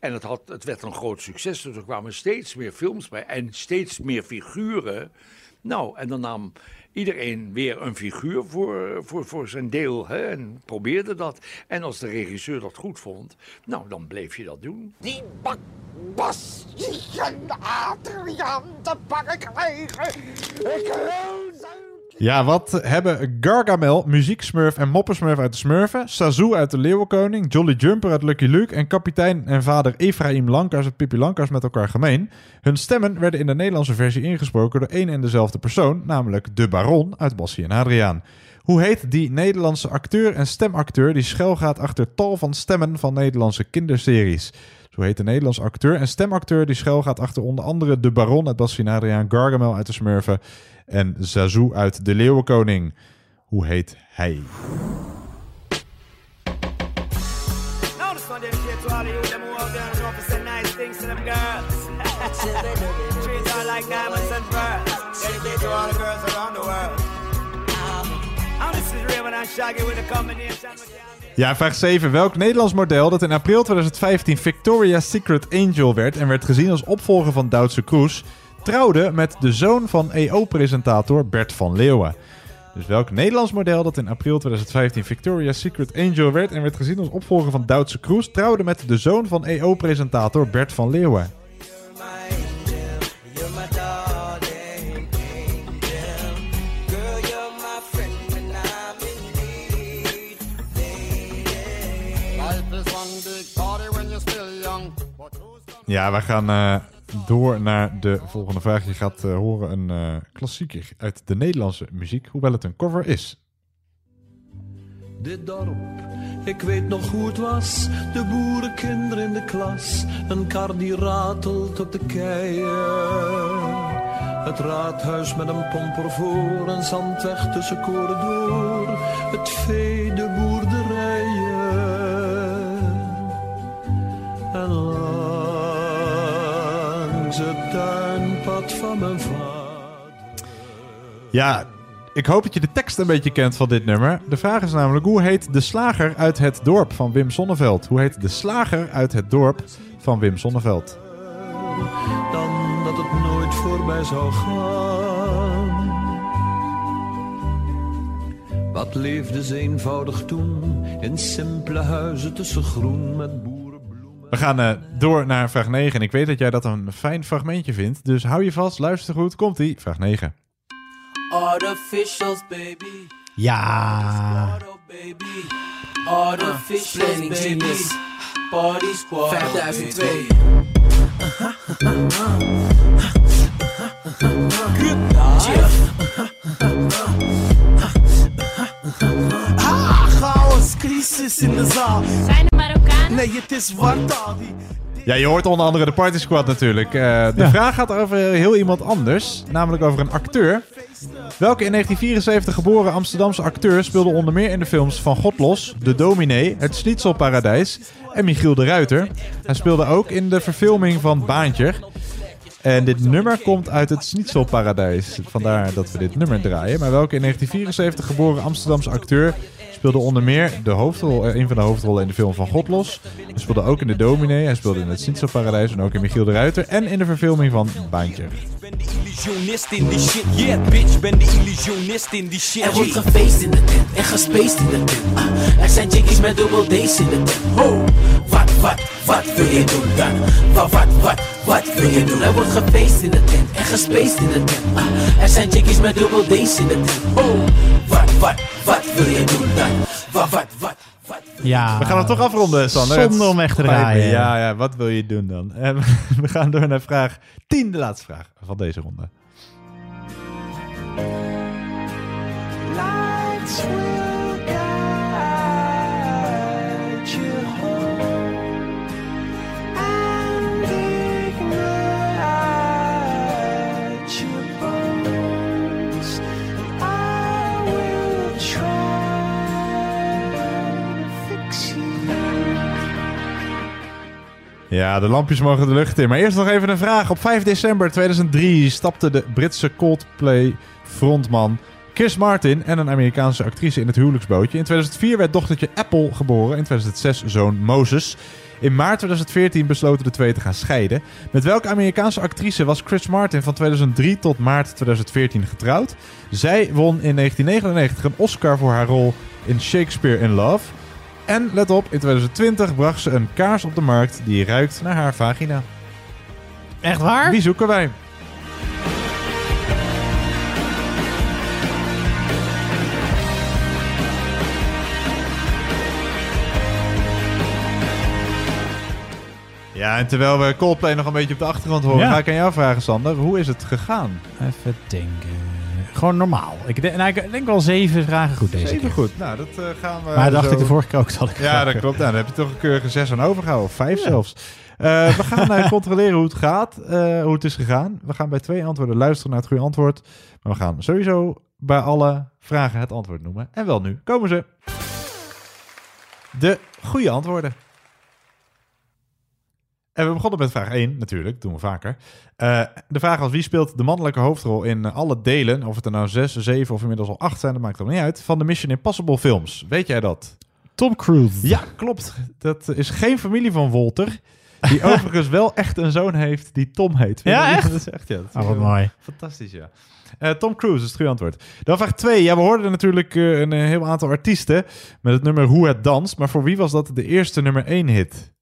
En het, had, het werd een groot succes. Dus er kwamen steeds meer films bij. En steeds meer figuren. Nou, en dan nam iedereen weer een figuur voor, voor, voor zijn deel. Hè, en probeerde dat. En als de regisseur dat goed vond, nou, dan bleef je dat doen. Die die Adriaan te pakken krijgen. Ik wil Ja, wat hebben Gargamel, Muzieksmurf en Moppersmurf uit de Smurfen, Sazoo uit de Leeuwenkoning, Jolly Jumper uit Lucky Luke en kapitein en vader Ephraim Lankers uit Pippi Lankers met elkaar gemeen? Hun stemmen werden in de Nederlandse versie ingesproken door één en dezelfde persoon, namelijk de Baron uit Bassie en Adriaan. Hoe heet die Nederlandse acteur en stemacteur die schuilgaat achter tal van stemmen van Nederlandse kinderseries? Zo heet de Nederlandse acteur en stemacteur die schuilgaat achter onder andere de Baron uit Adriaan, Gargamel uit de Smurfen en Zazoo uit De Leeuwenkoning. Hoe heet hij? Ja, vraag 7. Welk Nederlands model dat in april 2015 Victoria's Secret Angel werd en werd gezien als opvolger van Duitse Kroes, trouwde met de zoon van EO-presentator Bert van Leeuwen. Dus welk Nederlands model dat in april 2015 Victoria's Secret Angel werd en werd gezien als opvolger van Duitse Kroes, trouwde met de zoon van EO-presentator Bert van Leeuwen. Ja, we gaan eh, door naar de volgende vraag. Je gaat eh, horen een eh, klassieker uit de Nederlandse muziek, hoewel het een cover is. Dit dorp, ik weet nog hoe het was. De boerenkinderen in de klas. Een kar die ratelt op de keien. Het raadhuis met een pomper voor. Een zandweg tussen koren door. Het vee, de Ja, ik hoop dat je de tekst een beetje kent van dit nummer. De vraag is namelijk, hoe heet de slager uit het dorp van Wim Sonneveld? Hoe heet de slager uit het dorp van Wim Sonneveld? dan dat het nooit voorbij zou gaan. Wat leefde ze eenvoudig toen in simpele huizen tussen groen met boeren. We gaan eh, door naar vraag 9 en ik weet dat jij dat een fijn fragmentje vindt. Dus hou je vast, luister goed, komt-ie. Vraag 9. Artificials, baby. Ja. Baby. Artificials, baby. Party squad. 5002. Ah, chaos, crisis. is in de zaal. Zijn er Marokkanen? Nee, het is Warta. Ja, je hoort onder andere de Party Squad natuurlijk. Eh, de Ja. vraag gaat over heel iemand anders, namelijk over een acteur. Welke in 1974 geboren Amsterdamse acteur speelde onder meer in de films Van God Los, De Dominee, Het Schnitzelparadijs en Michiel de Ruiter. Hij speelde ook in de verfilming van Baantje. En dit nummer komt uit het Schnitzelparadijs. Vandaar dat we dit nummer draaien. Maar welke in 1974 geboren Amsterdamse acteur speelde onder meer de hoofdrol, eh, een van de hoofdrollen in de film van Godlos. Hij speelde ook in de Dominee, hij speelde in het Schnitzelparadijs en ook in Michiel de Ruiter. En in de verfilming van Baantje. illusionist in die shit, yeah bitch, ben de illusionist in die shit. Er wordt gefeest in de tent en gespaced in de tent. Ah, er zijn chickies met dubbel D's in de tent. Oh, wat, wat, wat wil je doen dan? Wat, wat, wat, wat wil je doen? Er wordt gefeest in de tent en gespaced in de tent. Ah, er zijn chickies met dubbel D's in de tent. Oh, wat, wat, wat wil je doen dan? Wat, wat, wat, wat Ja. We gaan hem toch afronden, Sander. Zonder om weg te Het draaien. Ja, ja, wat wil je doen dan? En we gaan door naar vraag 10, de laatste vraag van deze ronde. Lights Ja, de lampjes mogen de lucht in. Maar eerst nog even een vraag. Op 5 december 2003 stapte de Britse Coldplay frontman Chris Martin en een Amerikaanse actrice in het huwelijksbootje. In 2004 werd dochtertje Apple geboren. In 2006 zoon Moses. In maart 2014 besloten de twee te gaan scheiden. Met welke Amerikaanse actrice was Chris Martin van 2003 tot maart 2014 getrouwd? Zij won in 1999 een Oscar voor haar rol in Shakespeare in Love. En let op, in 2020 bracht ze een kaars op de markt die ruikt naar haar vagina. Echt waar? Wie zoeken wij? Ja, en terwijl we Coldplay nog een beetje op de achtergrond horen, Ja. ga ik aan jou vragen, Sander. Hoe is het gegaan? Even denken. Gewoon normaal. Ik denk, nou, ik denk wel zeven vragen goed deze Zeven keer. goed. Nou, dat eh, gaan we. Maar dat dacht zo- ik de vorige keer ook, zal ik Ja, dat klopt. Nou, daar heb je toch een keurige zes aan overgehouden. Of vijf zelfs. Eh, we gaan eh, controleren hoe het gaat, eh, hoe het is gegaan. We gaan bij twee antwoorden luisteren naar het goede antwoord. Maar we gaan sowieso bij alle vragen het antwoord noemen. En wel nu komen ze. De goede antwoorden. En we begonnen met vraag 1, natuurlijk, doen we vaker. Eh, de vraag was, wie speelt de mannelijke hoofdrol in eh, alle delen, of het er nou zes, zeven of inmiddels al acht zijn, dat maakt er niet uit, van de Mission Impossible films. Weet jij dat? Tom Cruise. Ja, klopt. Dat is geen familie van Walter, die overigens wel echt een zoon heeft die Tom heet. Ja, Vind echt? Dat is echt, ja. dat is Oh, wat mooi. Fantastisch, ja. Eh, Tom Cruise is het goede antwoord. Dan vraag 2. Ja, we hoorden natuurlijk een heel aantal artiesten met het nummer Hoe het danst. Maar voor wie was dat de eerste nummer 1 hit?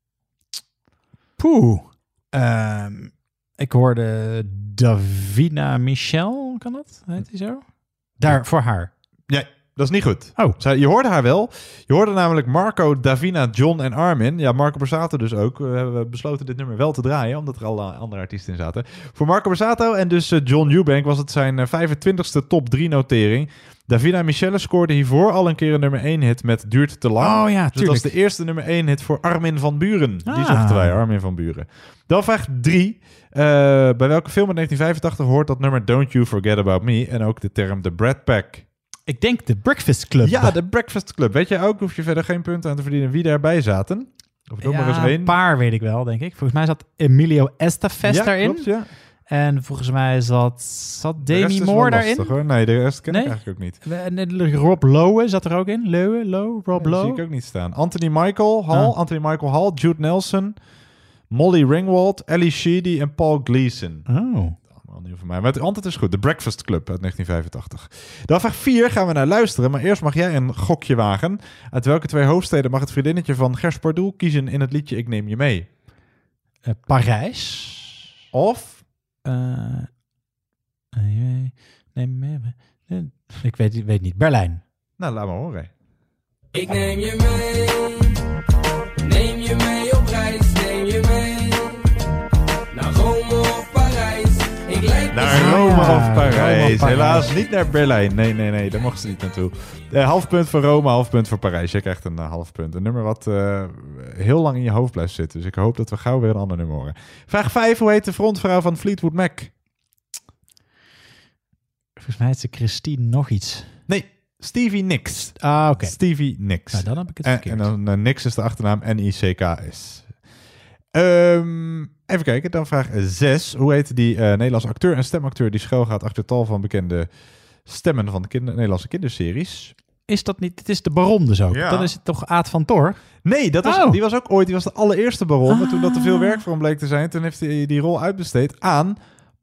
Poeh. Ehm, ik hoorde Davina Michel, kan dat? Heet die zo? Daar, voor haar. Nee, dat is niet goed. Oh. Zij, je hoorde haar wel. Je hoorde namelijk Marco, Davina, John en Armin. Ja, Marco Borsato dus ook. We hebben besloten dit nummer wel te draaien, omdat er al eh, andere artiesten in zaten. Voor Marco Borsato en dus eh, John Eubank was het zijn eh, 25ste top 3 notering. Davina Michelle scoorde hiervoor al een keer een nummer 1 hit met Duurt te lang. Oh ja, dus dat was tuurlijk. de eerste nummer 1 hit voor Armin van Buren. Die Ah. zochten wij, Armin van Buren. Dan vraag 3. bij welke film in 1985 hoort dat nummer Don't You Forget About Me en ook de term The Brad Pack? Ik denk de Breakfast Club. Ja, de Breakfast Club. Weet je ook, hoef je verder geen punten aan te verdienen wie daarbij zaten. Of noem maar eens Ja, één. een paar weet ik wel, denk ik. Volgens mij zat Emilio Estevez Ja, daarin. klopt, ja. En volgens mij zat, zat Demi Moore daarin. hoor. Nee, de rest ken Nee? ik eigenlijk ook niet. En Rob Lowe zat er ook in. Lowe, Lowe, Rob Dat zie Lowe. ik ook niet staan. Anthony Michael Hall, Ah. Anthony Michael Hall, Jude Nelson, Molly Ringwald, Ellie Sheedy en Paul Gleason. Oh. Nieuw voor mij. Maar het antwoord is goed. The Breakfast Club uit 1985. Dan vraag 4 gaan we naar luisteren. Maar eerst mag jij een gokje wagen. Uit welke twee hoofdsteden mag het vriendinnetje van Gers Pardoel kiezen in het liedje Ik Neem Je Mee? Eh, Parijs. Of? Eh, nee, nee, nee, nee. ik weet, weet niet. Berlijn. Nou, laat maar horen. Ik neem je mee, neem je mee naar Rome of Parijs. Helaas niet naar Berlijn. Nee, nee, nee, daar mochten ze niet naartoe. Eh, half punt voor Rome, half punt voor Parijs. Je krijgt een eh, half punt. Een nummer wat eh, heel lang in je hoofd blijft zitten. Dus ik hoop dat we gauw weer een ander nummer horen. Vraag 5. Hoe heet de frontvrouw van Fleetwood Mac? Volgens mij heet ze Christine nog iets. Nee, Stevie Nicks. Ah, oké. Stevie Nicks. Nou, dan heb ik het en, verkeerd. en dan Nicks is de achternaam N-I-C-K-S. Ehm, even kijken, dan vraag 6. Hoe heet die eh, Nederlandse acteur en stemacteur die schuilgaat achter tal van bekende stemmen van de kinder- Nederlandse kinderseries? Is dat niet... Het is de Baron dus ook. Ja. Dan is het toch Aad van Tor? Nee, dat was, Oh. die was ook ooit die was de allereerste baron. Maar toen dat te veel werk voor hem bleek te zijn, toen heeft hij die rol uitbesteed aan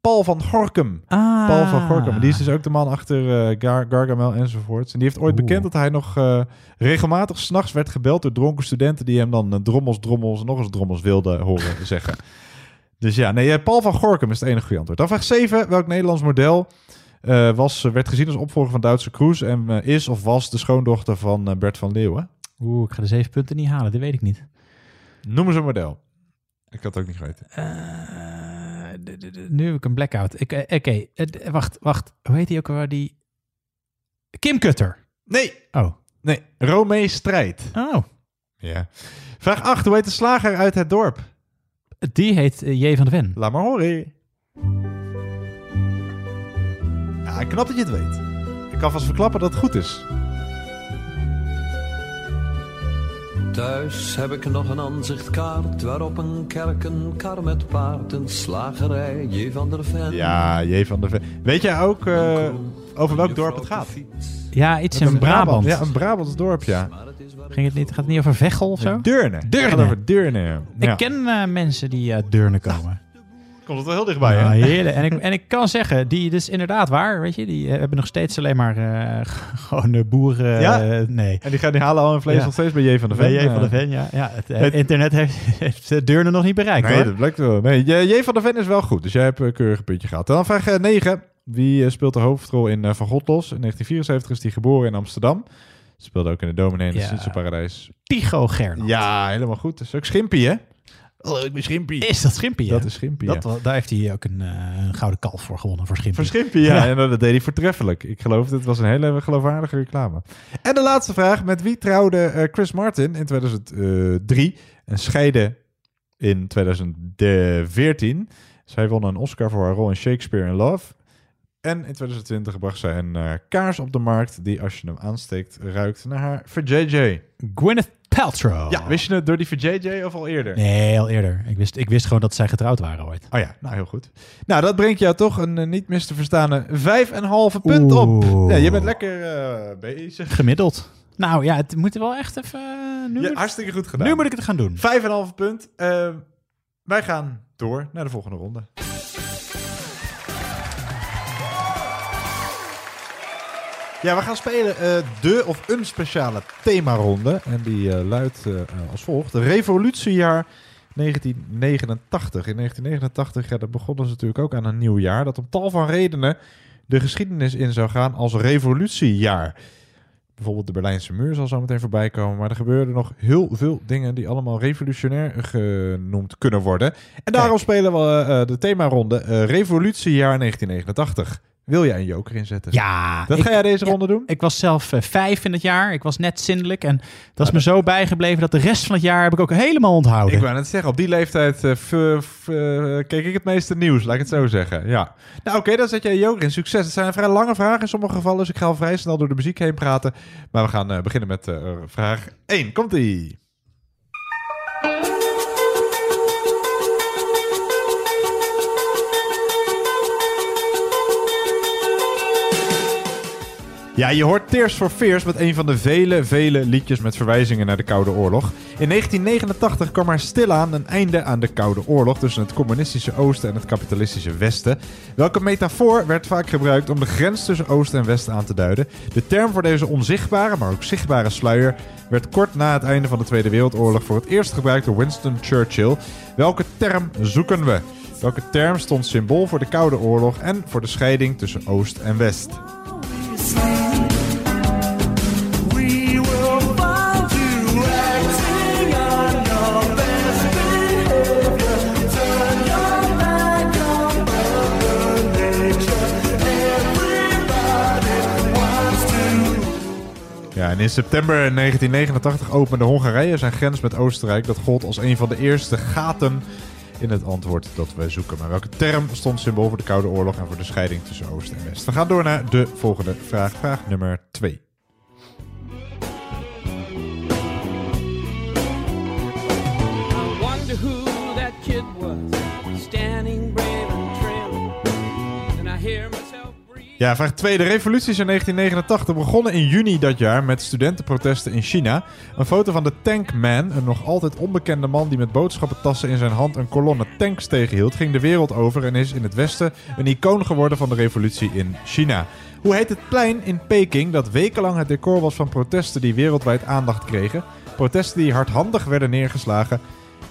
Paul van Gorkum. Ah. Paul van Gorkum. Die is dus ook de man achter eh, Gar Gargamel enzovoorts. En die heeft ooit bekend dat hij nog eh, regelmatig s'nachts werd gebeld door dronken studenten die hem dan eh, drommels, drommels en nog eens drommels wilden horen zeggen. Dus ja, nee, Paul van Gorkum is het enige goede antwoord. Dan vraag 7. Welk Nederlands model eh, was, werd gezien als opvolger van Duitse Kroes en is of was de schoondochter van Bert van Leeuwen? Oeh, ik ga de zeven punten niet halen. Dat weet ik niet. Noem eens een model. Ik had het ook niet geweten. Nu heb ik een blackout. Eh, Oké, eh, wacht, wacht. Hoe heet die ook alweer? Die... Kim Kutter. Nee. Oh. Nee, Romee Strijd. Oh. Ja. Vraag 8. Hoe heet de slager uit het dorp? Die heet eh, J. van de Ven. Laat maar horen. Ja, knap dat je het weet. Ik kan vast verklappen dat het goed is. Thuis heb ik nog een aanzichtkaart waarop een kerk, een kar met paard, een slagerij, J. van der Ven. Ja, J. van der Ven. Weet jij ook eh, over welk dorp het gaat? Ja, iets Met in Brabant. Ja, een Brabants dorp, ja. Ging het niet, gaat het niet over Veghel of zo? Deurne. Deurne. Het gaat over Deurne. ja. Ja. Ik ken eh, mensen die uit Deurne komen. Komt het wel heel dichtbij, Ja, hè? heerlijk. En ik, en ik kan zeggen, die dus inderdaad waar, weet je, die eh, hebben nog steeds alleen maar eh, gewoon de boeren. Ja? eh, nee. En die, gaan, die halen al hun vlees Ja. nog steeds bij J. van der Ven. Bij J van eh. der Ven, ja. ja het, eh, Het- internet heeft, heeft eh, Deurne nog niet bereikt, Nee, hoor. dat blijkt wel. Nee, J. Van der Ven is wel goed. Dus jij hebt een keurig puntje gehad. Dan vraag 9. Wie eh, speelt de hoofdrol in eh, Van Godlos? In 1974 is hij geboren in Amsterdam. Speelde ook in de Dominee in het Ja. Zwitserse Paradijs. Tycho Gernot. Ja, helemaal goed. Dat is ook Schimpie, hè? Oh, ik ben Schimpie. Is dat Schimpie, Dat is Schimpie, Dat, ja. Daar heeft hij ook een, eh, een gouden kalf voor gewonnen, voor Schimpie. Voor Schimpie, ja. En dat deed hij voortreffelijk. Ik geloof, dit was een hele geloofwaardige reclame. En de laatste vraag. Met wie trouwde eh, Chris Martin in 2003 en scheidde in 2014? Zij won een Oscar voor haar rol in Shakespeare in Love. En in 2020 bracht zij een eh, kaars op de markt die als je hem aansteekt ruikt naar haar VJJ. Gwyneth Paltrow. Ja, wist je het door die VJJ of al eerder? Nee, al eerder. Ik wist, ik wist gewoon dat zij getrouwd waren ooit. Oh ja, nou heel goed. Nou, dat brengt jou toch een eh, niet mis te verstaande 5,5 punt op. Ja, je bent lekker eh, bezig. Gemiddeld. Nou ja, het moet wel echt even... eh, nu, Ja, moet, hartstikke goed gedaan. nu moet ik het gaan doen. 5,5 punt. Eh, wij gaan door naar de volgende ronde. Ja, we gaan spelen eh, de of een speciale themaronde. En die eh, luidt eh, als volgt. Revolutiejaar 1989. In 1989 ja, dat begonnen ze natuurlijk ook aan een nieuw jaar. Dat om tal van redenen de geschiedenis in zou gaan als revolutiejaar. Bijvoorbeeld de Berlijnse muur zal zo meteen voorbij komen. Maar er gebeurden nog heel veel dingen die allemaal revolutionair genoemd kunnen worden. En daarom spelen we de themaronde Revolutiejaar 1989. Wil jij een joker inzetten? Ja. Dat ik- ga jij deze ja, ronde doen? Ik was zelf eh, vijf in het jaar. Ik was net zindelijk. En dat is me zo bijgebleven dat de rest van het jaar heb ik ook helemaal onthouden. Ik wou net zeggen, op die leeftijd eh, eh, keek ik het meeste nieuws, laat ik het zo zeggen. Ja. Nou oké, dan zet jij joker in. Succes. Het zijn vrij lange vragen in sommige gevallen, dus ik ga al vrij snel door de muziek heen praten. Maar we gaan beginnen met vraag 1. Komt-ie. Ja, je hoort Tears for Fears met een van de vele, vele liedjes met verwijzingen naar de Koude Oorlog. In 1989 kwam er stilaan een einde aan de Koude Oorlog tussen het communistische Oosten en het kapitalistische Westen. Welke metafoor werd vaak gebruikt om de grens tussen Oosten en Westen aan te duiden? De term voor deze onzichtbare, maar ook zichtbare sluier werd kort na het einde van de Tweede Wereldoorlog voor het eerst gebruikt door Winston Churchill. Welke term zoeken we? Welke term stond symbool voor de Koude Oorlog en voor de scheiding tussen Oost en West? En in september 1989 opende Hongarije zijn grens met Oostenrijk. Dat gold als een van de eerste gaten in het antwoord dat wij zoeken. Maar welke term stond symbool voor de Koude Oorlog en voor de scheiding tussen Oost en West? We gaan door naar de volgende vraag. Vraag nummer 2. Ja, vraag 2. De revolutie is in 1989 begonnen in juni dat jaar met studentenprotesten in China. Een foto van de Tankman, een nog altijd onbekende man die met boodschappentassen in zijn hand een kolonne tanks tegenhield, ging de wereld over en is in het Westen een icoon geworden van de revolutie in China. Hoe heet het plein in Peking dat wekenlang het decor was van protesten die wereldwijd aandacht kregen? Protesten die hardhandig werden neergeslagen.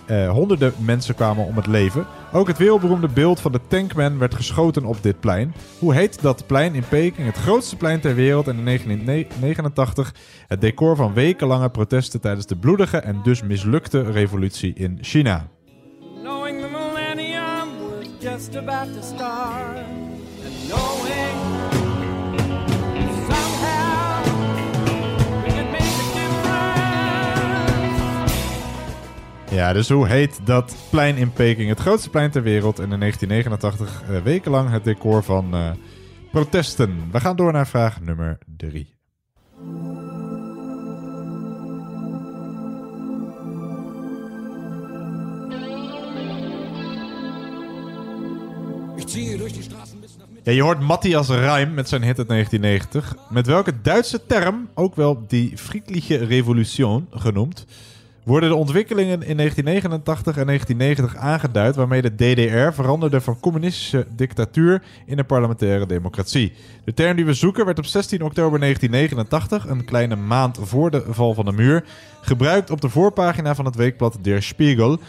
Eh, honderden mensen kwamen om het leven. Ook het wereldberoemde beeld van de Tankman werd geschoten op dit plein. Hoe heet dat plein in Peking? Het grootste plein ter wereld en in 1989 het decor van wekenlange protesten tijdens de bloedige en dus mislukte revolutie in China. knowing the millennium was just about to start. Knowing Ja, dus hoe heet dat plein in Peking? Het grootste plein ter wereld en in 1989 eh, wekenlang het decor van eh, protesten. We gaan door naar vraag nummer 3. Ich ziehe durch die Straßen bis nach Ja, je hoort Matthias Reim met zijn hit uit 1990. Met welke Duitse term, ook wel die Friedliche Revolution genoemd, worden de ontwikkelingen in 1989 en 1990 aangeduid waarmee de DDR veranderde van communistische dictatuur in een parlementaire democratie. De term die we zoeken werd op 16 oktober 1989, een kleine maand voor de val van de muur, gebruikt op de voorpagina van het weekblad Der Spiegel.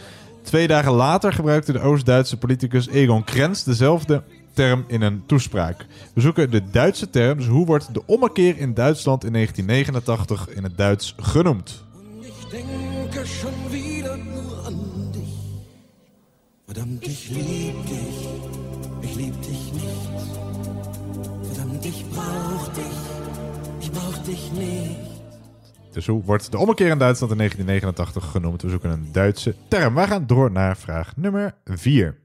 Twee dagen later gebruikte de Oost-Duitse politicus Egon Krenz dezelfde term in een toespraak. We zoeken de Duitse term, dus hoe wordt de ommekeer in Duitsland in 1989 in het Duits genoemd? Denke schon wieder nur an dich. Verdammt, ich lieb dich. Ich lieb dich nicht. Verdammt, ich brauch dich. Ich brauch dich nicht. Dus hoe wordt de ommekeer in Duitsland in 1989 genoemd? We zoeken een Duitse term. We gaan door naar vraag nummer 4.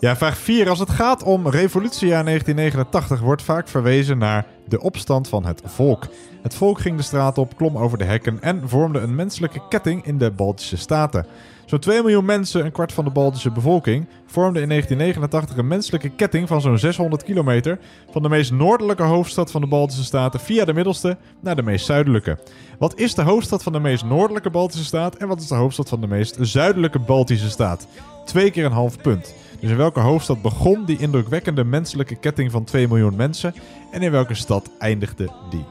Ja, vraag 4. Als het gaat om revolutiejaar 1989 wordt vaak verwezen naar de opstand van het volk. Het volk ging de straat op, klom over de hekken en vormde een menselijke ketting in de Baltische Staten. Zo'n 2 miljoen mensen, een kwart van de Baltische bevolking, vormden in 1989 een menselijke ketting van zo'n 600 kilometer van de meest noordelijke hoofdstad van de Baltische Staten via de middelste naar de meest zuidelijke. Wat is de hoofdstad van de meest noordelijke Baltische staat en wat is de hoofdstad van de meest zuidelijke Baltische staat? Twee keer een half punt. Dus in welke hoofdstad begon die indrukwekkende menselijke ketting van 2 miljoen mensen en in welke stad eindigde die?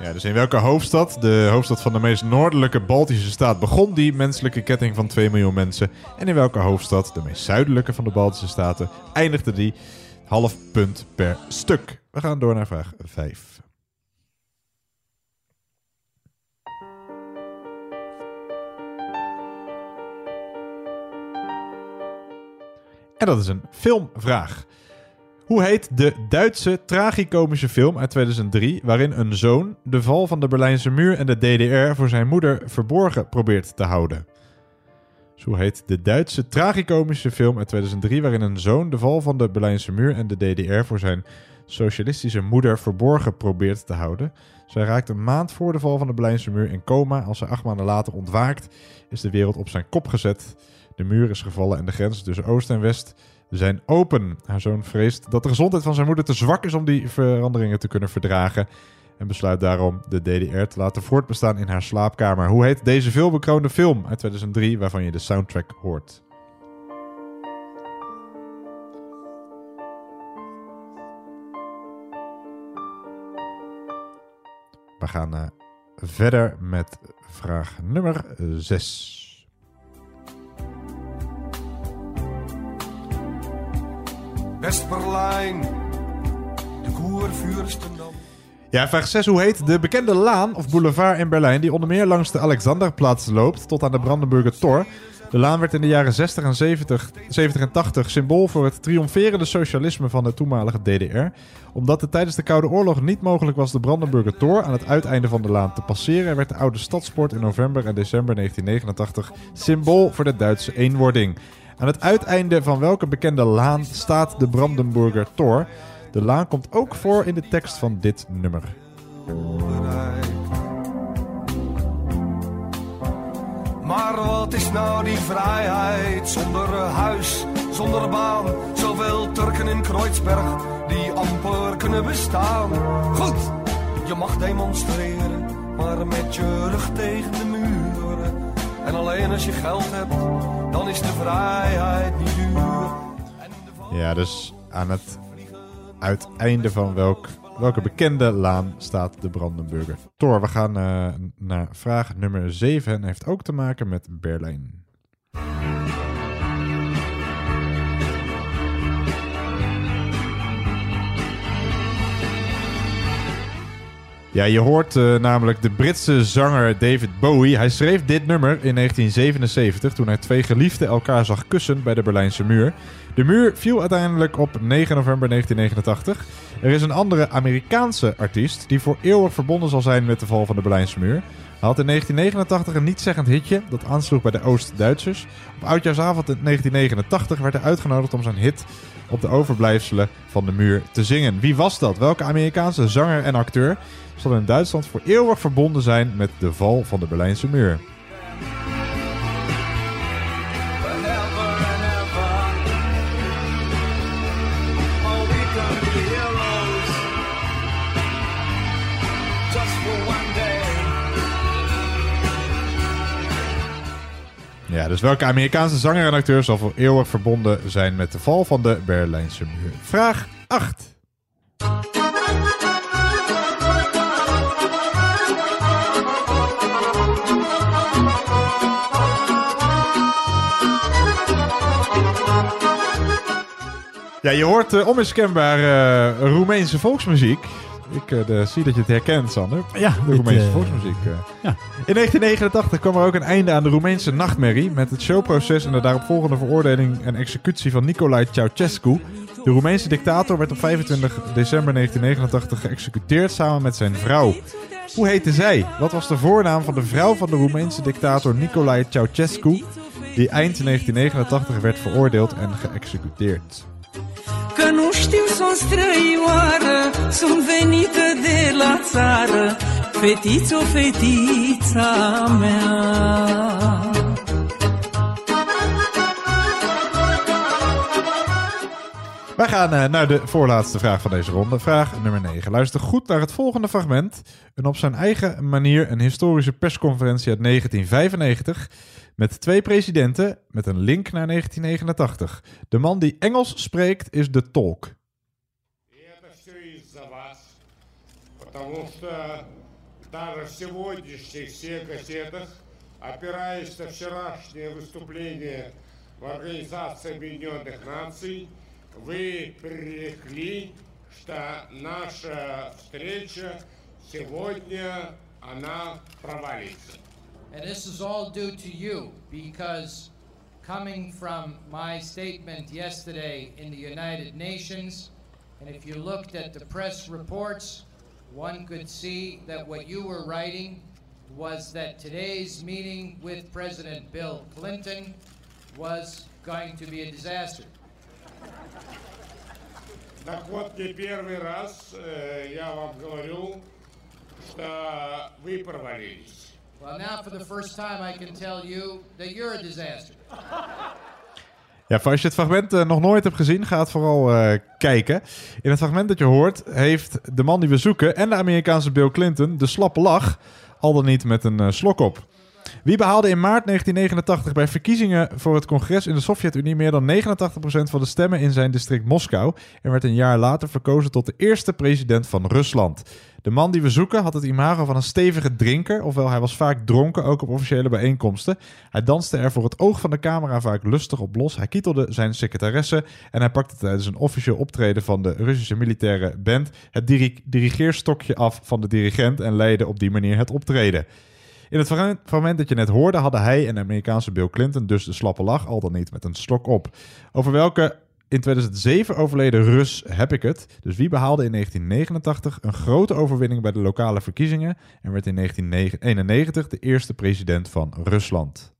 Ja, dus in welke hoofdstad, de hoofdstad van de meest noordelijke Baltische staat, begon die menselijke ketting van 2 miljoen mensen? En in welke hoofdstad, de meest zuidelijke van de Baltische staten, eindigde die? Half punt per stuk. We gaan door naar vraag 5. En dat is een filmvraag. Hoe heet de Duitse tragicomische film uit 2003 waarin een zoon de val van de Berlijnse muur en de DDR voor zijn moeder verborgen probeert te houden? Dus hoe heet de Duitse tragicomische film uit 2003 waarin een zoon de val van de Berlijnse muur en de DDR voor zijn socialistische moeder verborgen probeert te houden? Zij raakt een maand voor de val van de Berlijnse muur in coma. Als zij acht maanden later ontwaakt, is de wereld op zijn kop gezet. De muur is gevallen en de grenzen tussen Oost en West zijn open. Haar zoon vreest dat de gezondheid van zijn moeder te zwak is om die veranderingen te kunnen verdragen. En besluit daarom de DDR te laten voortbestaan in haar slaapkamer. Hoe heet deze veelbekroonde film uit 2003 waarvan je de soundtrack hoort? We gaan eh, verder met vraag nummer 6. West-Berlijn, de Koervuurstendam. Ja, vraag 6. Hoe heet de bekende laan of boulevard in Berlijn... die onder meer langs de Alexanderplatz loopt tot aan de Brandenburger Tor? De laan werd in de jaren 60 en 70, 70 en 80 symbool voor het triomferende socialisme van de toenmalige DDR. Omdat het tijdens de Koude Oorlog niet mogelijk was de Brandenburger Tor aan het uiteinde van de laan te passeren... werd de oude stadspoort in november en december 1989 symbool voor de Duitse eenwording. Aan het uiteinde van welke bekende laan staat de Brandenburger Tor? De laan komt ook voor in de tekst van dit nummer. Maar wat is nou die vrijheid zonder huis, zonder baan? Zoveel Turken in Kreuzberg die amper kunnen bestaan. Goed, je mag demonstreren, maar met je rug tegen de muren. En alleen als je geld hebt, dan is de vrijheid niet duur. Ja, dus aan het uiteinde van welk, welke bekende laan staat de Brandenburger Tor? We gaan eh, naar vraag nummer 7 en heeft ook te maken met Berlijn. Ja, je hoort eh, namelijk de Britse zanger David Bowie. Hij schreef dit nummer in 1977 toen hij twee geliefden elkaar zag kussen bij de Berlijnse muur. De muur viel uiteindelijk op 9 november 1989. Er is een andere Amerikaanse artiest die voor eeuwig verbonden zal zijn met de val van de Berlijnse muur. Hij had in 1989 een nietszeggend hitje dat aansloeg bij de Oost-Duitsers. Op oudjaarsavond in 1989 werd hij uitgenodigd om zijn hit op de overblijfselen van de muur te zingen. Wie was dat? Welke Amerikaanse zanger en acteur zal in Duitsland voor eeuwig verbonden zijn met de val van de Berlijnse muur? Ja, dus welke Amerikaanse zanger en zal voor eeuwig verbonden zijn met de val van de Berlijnse muur? Vraag 8. Ja, je hoort uh, onmiskenbaar eh, Roemeense volksmuziek. Ik eh, de- zie dat je het herkent, Sander. Ja, de Roemeense eh, volksmuziek. eh. ja. In 1989 kwam er ook een einde aan de Roemeense nachtmerrie... met het showproces en de daaropvolgende veroordeling en executie van Nicolae Ceausescu. De Roemeense dictator werd op 25 december 1989 geëxecuteerd samen met zijn vrouw. Hoe heette zij? Wat was de voornaam van de vrouw van de Roemeense dictator Nicolae Ceausescu... die eind 1989 werd veroordeeld en geëxecuteerd? Că nu știu, sunt străioară de la țară Fetițo, fetița mea Wij gaan eh, naar de voorlaatste vraag van deze ronde. Vraag nummer 9. Luister goed naar het volgende fragment. Een op zijn eigen manier een historische persconferentie uit 1995. Met twee presidenten met een link naar 1989. De man die Engels spreekt is de tolk. Это все из-за вас, потому что даже в сегодняшних всех газетах, опираясь на вчерашнее выступление в Организации Объединенных Наций, вы пререкли, что наша встреча сегодня, она провалится. And this is all due to you because coming from my statement yesterday in the United Nations, and if you looked at the press reports, one could see that what you were writing was that today's meeting with President Bill Clinton was going to be a disaster. Так вот, не первый раз э, я вам говорю, что вы провалились. Well, now for the first time, I can tell you that you're a disaster. Ja, voor als je het fragment eh, nog nooit hebt gezien, ga het vooral eh, kijken. In het fragment dat je hoort, heeft de man die we zoeken en de Amerikaanse Bill Clinton de slappe lach, al dan niet met een eh, slok op. Wie behaalde in maart 1989 bij verkiezingen voor het congres in de Sovjet-Unie meer dan 89% van de stemmen in zijn district Moskou en werd een jaar later verkozen tot de eerste president van Rusland? De man die we zoeken had het imago van een stevige drinker, ofwel hij was vaak dronken, ook op officiële bijeenkomsten. Hij danste er voor het oog van de camera vaak lustig op los. Hij kietelde zijn secretaresse en hij pakte tijdens een officieel optreden van de Russische militaire band het diri- dirigeerstokje af van de dirigent en leidde op die manier het optreden. In het fragment dat je net hoorde hadden hij en de Amerikaanse Bill Clinton dus de slappe lach, al dan niet met een stok op. Over welke in 2007 overleden Rus heb ik het. Dus wie behaalde in 1989 een grote overwinning bij de lokale verkiezingen en werd in 1991 de eerste president van Rusland?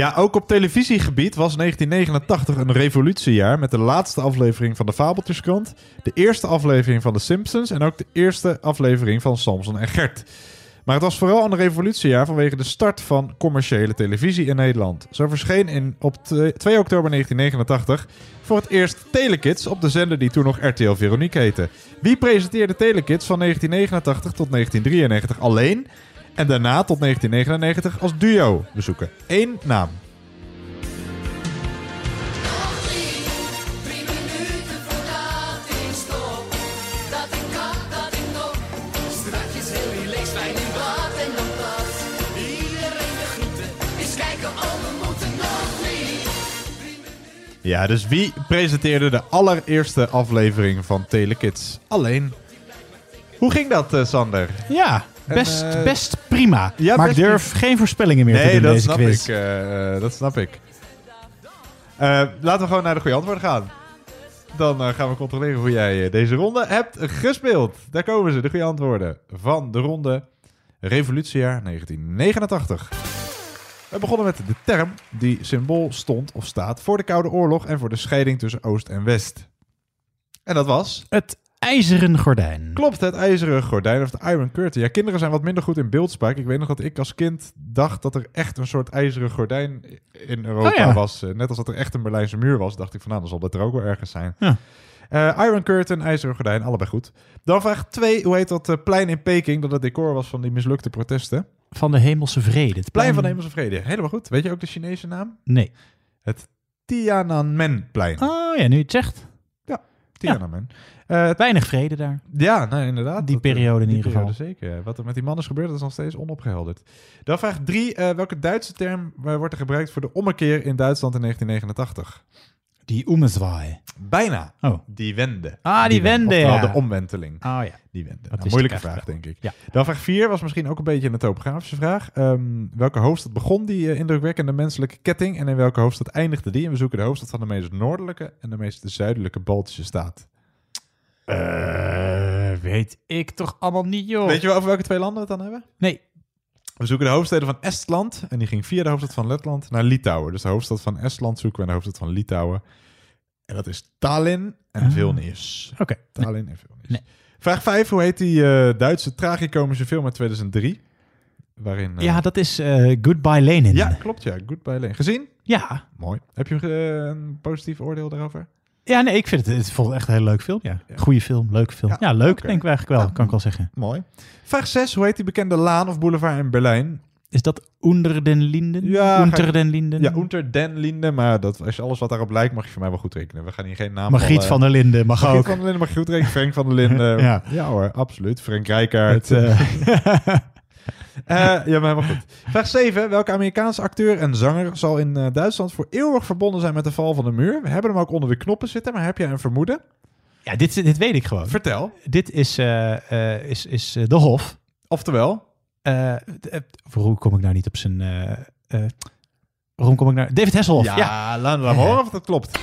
Ja, ook op televisiegebied was 1989 een revolutiejaar met de laatste aflevering van de Fabeltjeskrant, de eerste aflevering van The Simpsons en ook de eerste aflevering van Samson en Gert. Maar het was vooral een revolutiejaar vanwege de start van commerciële televisie in Nederland. Zo verscheen in, op twe- 2 oktober 1989 voor het eerst Telekids op de zender die toen nog RTL Veronique heette. Wie presenteerde Telekids van 1989 tot 1993 alleen en daarna tot 1999 als duo? We zoeken één naam. Ja, dus wie presenteerde de allereerste aflevering van Telekids alleen? Hoe ging dat, eh, Sander? Ja, best, En, eh, best prima. ja, maar best ik durf geen voorspellingen meer te Nee, doen dat deze snap quiz. ik. eh, eh, dat snap ik. Eh, laten we gewoon naar de goede antwoorden gaan. Dan eh, gaan we controleren hoe jij eh, deze ronde hebt gespeeld. Daar komen ze, de goede antwoorden van de ronde Revolutiejaar 1989. We begonnen met de term die symbool stond of staat voor de Koude Oorlog en voor de scheiding tussen Oost en West. En dat was? Het ijzeren gordijn. Klopt, het ijzeren gordijn of de Iron Curtain. Ja, kinderen zijn wat minder goed in beeldspraak. Ik weet nog dat ik als kind dacht dat er echt een soort ijzeren gordijn in Europa Oh ja. was. Eh, Net als dat er echt een Berlijnse muur was, dacht ik van nou, dan zal dat er ook wel ergens zijn. Ja. Eh, Iron Curtain, ijzeren gordijn, allebei goed. Dan vraag 2, hoe heet dat eh, plein in Peking dat het decor was van die mislukte protesten? Van de Hemelse Vrede. Het Plein van de Hemelse Vrede, helemaal goed. Weet je ook de Chinese naam? Nee. Het Tiananmenplein. Oh ja, nu je het zegt. Ja, Tiananmen. Eh, Weinig vrede daar. Ja, nou, inderdaad. Die Dat, eh, periode in die ieder geval. Zeker. Wat er met die man is gebeurd, dat is nog steeds onopgehelderd. Dan vraag 3. welke Duitse term eh, wordt er gebruikt voor de ommekeer in Duitsland in 1989? Die Umezwaai. Bijna. Oh. Die wende. Ah, die wende, ja. de omwenteling. Oh ja. Die wende. Dat Nou, wist moeilijke vraag, denk ik. Ja. Dan vraag 4 was misschien ook een beetje een topografische vraag. Ehm, welke hoofdstad begon die eh, indrukwekkende menselijke ketting en in welke hoofdstad eindigde die? En we zoeken de hoofdstad van de meest noordelijke en de meest zuidelijke Baltische staat. Eh, weet ik toch allemaal niet, joh. Weet je wel over welke twee landen we het dan hebben? Nee. We zoeken de hoofdsteden van Estland. En die ging via de hoofdstad van Letland naar Litouwen. Dus de hoofdstad van Estland zoeken we en de hoofdstad van Litouwen. En dat is Tallinn en Ah. Vilnius. Oké. Tallinn en Vilnius. Nee. Vraag 5. Hoe heet die eh, Duitse tragicomische film uit 2003? Waarin... eh, Ja, dat is Goodbye Lenin. ja, klopt ja. Goodbye Lane. Gezien? Ja. Mooi. Heb je een positief oordeel daarover? Ja, nee, ik vind het, het vond echt een heel leuk film. Ja. Goeie film, leuke film. Ja, leuk denk ik eigenlijk wel, kan ik wel zeggen. Mooi. Vraag 6. Hoe heet die bekende laan of boulevard in Berlijn? Is dat Onder den Linden? Ja, Unter den Linden? Ja, Unter den Linden. Maar dat, als je alles wat daarop lijkt, mag je voor mij wel goed rekenen. We gaan hier geen naam Margriet van der Linden mag Margriet ook. van der Linden mag je goed rekenen. Frank van der Linden. Ja. ja. hoor, absoluut. Frank Rijkaard. Het, eh, Eh, ja, maar helemaal goed. Vraag 7. Welke Amerikaanse acteur en zanger zal in eh, Duitsland voor eeuwig verbonden zijn met de val van de muur? We hebben hem ook onder de knoppen zitten, maar heb jij een vermoeden? ja, dit, dit weet ik gewoon. Vertel. Dit is, eh, is, is De Hof. Oftewel? Waarom kom ik nou niet op zijn... waarom kom ik nou... David Hasselhoff. Ja, Ja. laat me horen of dat klopt.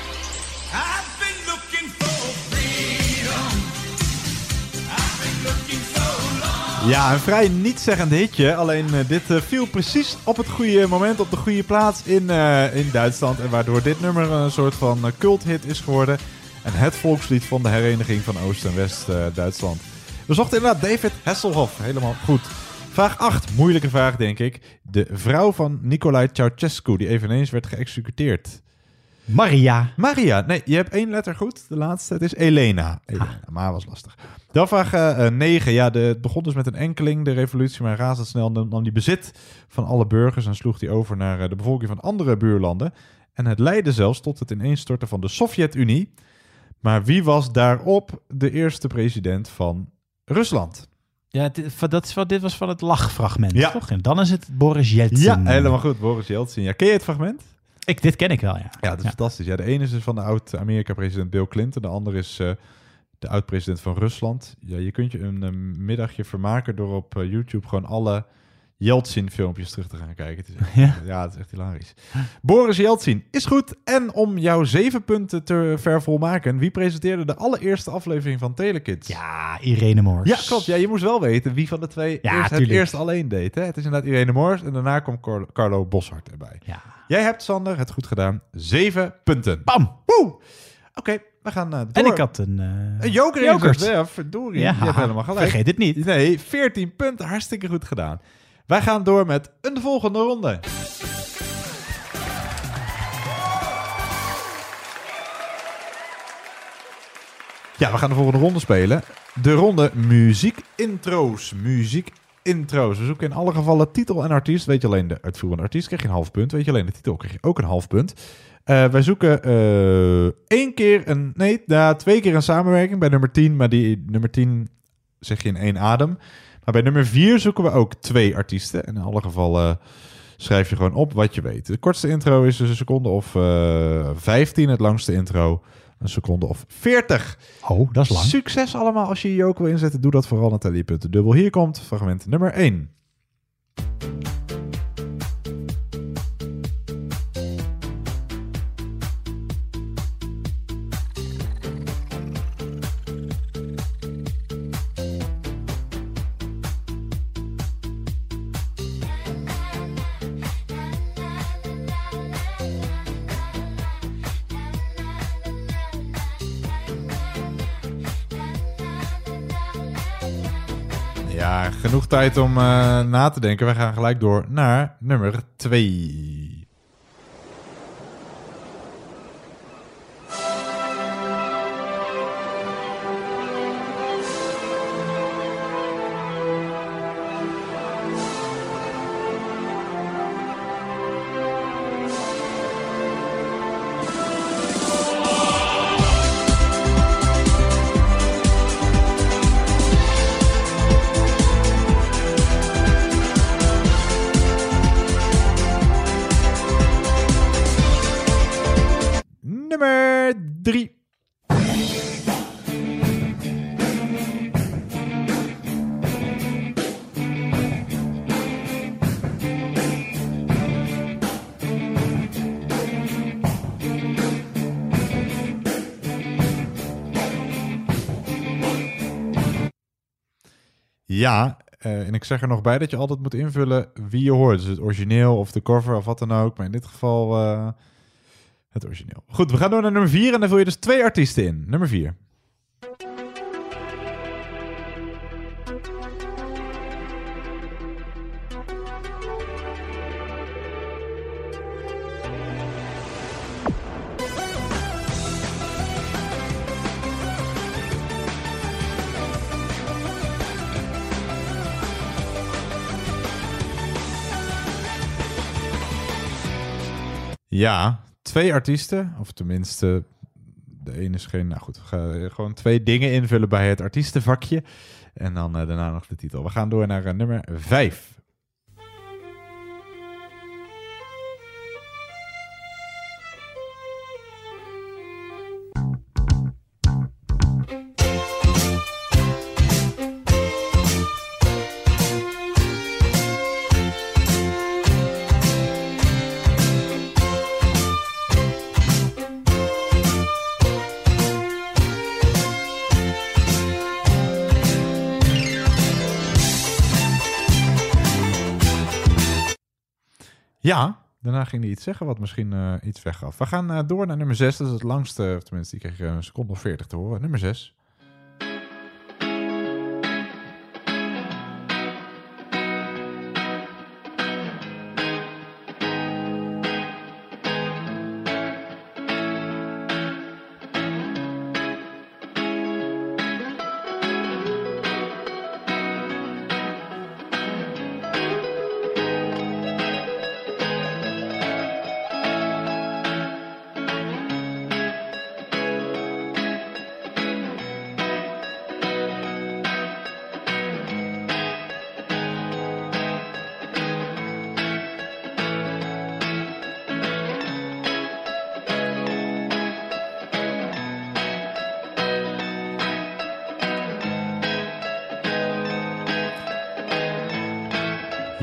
Ja, een vrij nietszeggend hitje. Alleen eh, dit eh, viel precies op het goede moment, op de goede plaats in, eh, in Duitsland. En waardoor dit nummer een soort van culthit is geworden. En het volkslied van de hereniging van Oost- en West-Duitsland. We zochten inderdaad David Hasselhoff. Helemaal goed. Vraag 8, moeilijke vraag denk ik. De vrouw van Nicolae Ceausescu, die eveneens werd geëxecuteerd. Maria. Maria. Nee, je hebt één letter goed. De laatste, het is Elena. Elena, maar was lastig. Dan vraag 9. ja, de, het begon dus met een enkeling, de revolutie, maar razendsnel nam, die bezit van alle burgers en sloeg die over naar eh, de bevolking van andere buurlanden. En het leidde zelfs tot het ineenstorten van de Sovjet-Unie. Maar wie was daarop de eerste president van Rusland? Ja, dit, dat is, van- dit was van het lachfragment, Ja. toch? En dan is het Boris Yeltsin. Ja, helemaal goed. Boris Yeltsin. Ja, ken je het fragment? Ik, dit ken ik wel, ja. Ja, dat is fantastisch. Ja, de ene is dus van de oud-Amerika-president Bill Clinton. De andere is eh, de oud-president van Rusland. Ja, je kunt je een eh, middagje vermaken door op eh, YouTube gewoon alle Yeltsin-filmpjes terug te gaan kijken. Het is echt, Ja? ja? het is echt hilarisch. Boris Yeltsin is goed. En om jouw zeven punten te vervolmaken, wie presenteerde de allereerste aflevering van Telekids? Ja, Irene Moors. Ja, klopt. Ja, je moest wel weten wie van de twee Ja, eerst het eerst alleen deed. Hè? Het is inderdaad Irene Moors en daarna komt Carlo, Carlo Boshart erbij. Ja. Jij hebt, Sander, het goed gedaan. Zeven punten. Bam! Woe! Oké, we gaan eh, door. En ik had een... eh, Een joker in. Ja, verdorie. Ja, je hebt helemaal gelijk. vergeet het niet. Nee, 14 punten. Hartstikke goed gedaan. Wij gaan door met een volgende ronde. Ja, we gaan de volgende ronde spelen. De ronde muziek intro's. Muziek intro's. We zoeken in alle gevallen titel en artiest. Weet je alleen de uitvoerende artiest, krijg je een half punt. Weet je alleen de titel, krijg je ook een half punt. Eh, wij zoeken eh, één keer een... Nee, ja, twee keer een samenwerking bij nummer 10. Maar die nummer 10 zeg je in één adem. Maar bij nummer 4 zoeken we ook twee artiesten. En in alle gevallen schrijf je gewoon op wat je weet. De kortste intro is dus een seconde of eh 15. Het langste intro een seconde of 40. Oh, dat is lang. Succes allemaal. Als je je joker wil inzetten, doe dat vooral. Punten dubbel. Hier komt fragment nummer 1. Tijd om eh, na te denken. We gaan gelijk door naar nummer 2. 3. Ja, eh, en ik zeg er nog bij dat je altijd moet invullen wie je hoort. Dus het origineel of de cover of wat dan ook. Maar in dit geval eh, het origineel. Goed, we gaan door naar nummer 4 en dan vul je dus twee artiesten in. Nummer 4. Ja, twee artiesten. Of tenminste, de ene is geen... Nou goed, we gaan gewoon twee dingen invullen bij het artiestenvakje. En dan eh, daarna nog de titel. We gaan door naar eh, nummer 5. Daarna ging hij iets zeggen wat misschien eh, iets weggaf. We gaan eh, door naar nummer 6. Dat is het langste, of tenminste, die kreeg je een seconde of 40 te horen. Nummer 6.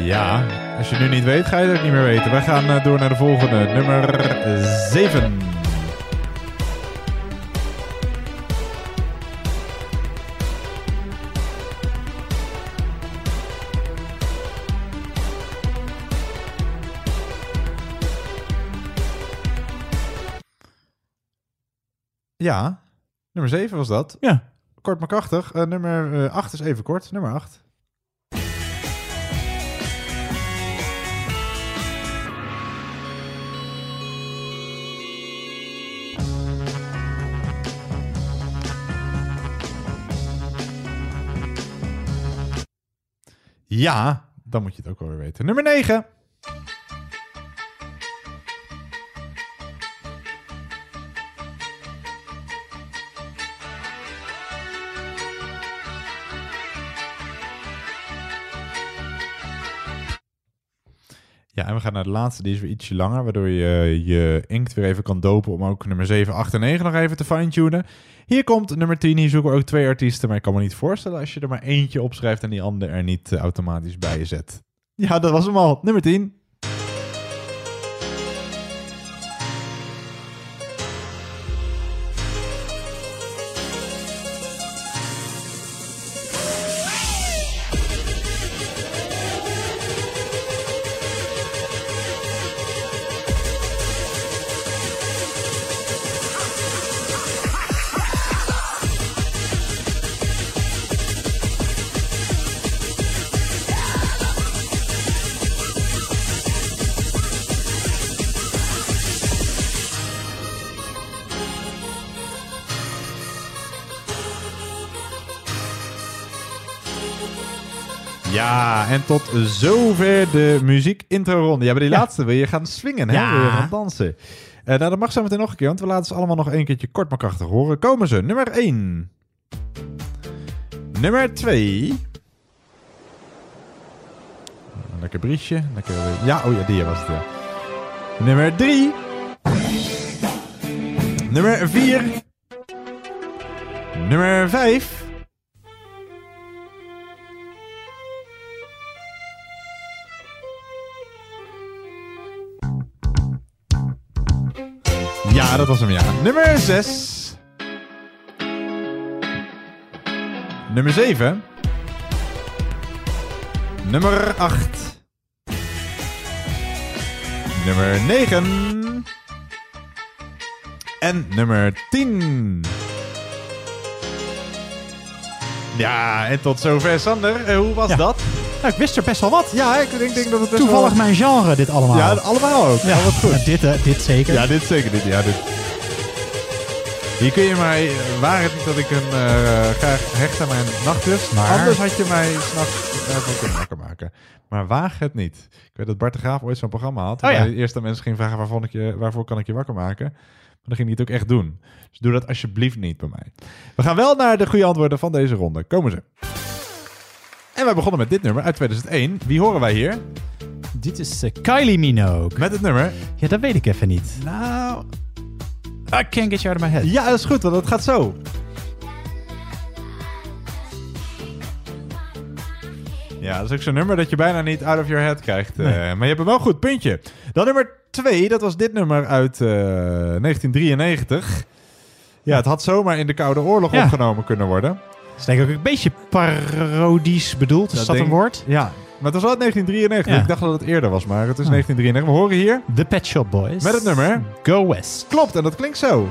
Ja, als je nu niet weet, ga je het ook niet meer weten. Wij gaan eh, door naar de volgende, nummer 7. Ja, nummer 7 was dat. Ja. Kort maar krachtig. Eh, nummer 8 is even kort. Nummer 8. Ja, dan moet je het ook alweer weten. Nummer 9. Ja, en we gaan naar de laatste. Die is weer ietsje langer, waardoor je je inkt weer even kan dopen om ook nummer 7, 8 en 9 nog even te fine-tunen. Hier komt nummer 10. Hier zoeken we ook twee artiesten, maar ik kan me niet voorstellen als je er maar eentje opschrijft en die andere er niet eh, automatisch bij zet. Ja, dat was hem al. Nummer 10. En tot zover de muziek intro ronde. Ja, bij die Ja. laatste wil je gaan swingen, hè? Ja. Wil je gaan dansen. Eh, nou, dat mag zo meteen nog een keer, want we laten ze allemaal nog een keertje kort maar krachtig horen. Komen ze. Nummer 1. Nummer 2. Lekker briesje. Lekker... Ja, oh ja, die was het, ja. Nummer 3. Nummer 4. Nummer 5. Ja, dat was hem, ja. Nummer 6. Nummer 7. Nummer 8. Nummer 9. En nummer 10. Ja, en tot zover Sander. Eh, hoe was Ja. dat? Nou, ik wist er best wel wat. Ja, ik denk, denk dat het best Toevallig wel... mijn genre, dit allemaal. Ja, allemaal ook. Ja, wat goed. dit, eh, dit zeker. Ja, dit zeker niet. Ja, dit. Hier kun je mij, waar het niet dat ik een eh, graag hecht aan mijn nachtrust. Maar- Anders had je mij s'nachts kunnen wakker maken. Maar waag het niet. Ik weet dat Bart de Graaf ooit zo'n programma had. Oh ja. Eerst aan mensen ging vragen waarvan ik je, waarvoor kan ik je wakker maken. Maar dan ging hij het ook echt doen. Dus doe dat alsjeblieft niet bij mij. We gaan wel naar de goede antwoorden van deze ronde. Komen ze. En wij begonnen met dit nummer uit 2001. Wie horen wij hier? Dit is eh, Kylie Minogue. Met het nummer? Ja, dat weet ik even niet. Nou... I can't get you out of my head. Ja, dat is goed, want het gaat zo. Ja, dat is ook zo'n nummer dat je bijna niet out of your head krijgt. eh, maar je hebt hem wel goed, puntje. Dan nummer 2, dat was dit nummer uit eh, 1993. Ja, het had zomaar in de Koude Oorlog Ja. opgenomen kunnen worden. Dat is denk ik ook een beetje parodisch bedoeld. Is dat, een woord? Ja, maar het was wel uit 1993. Ja. Ik dacht dat het eerder was, maar het is Ah. 1993. We horen hier The Pet Shop Boys. met het nummer. Go West. Klopt, en dat klinkt zo.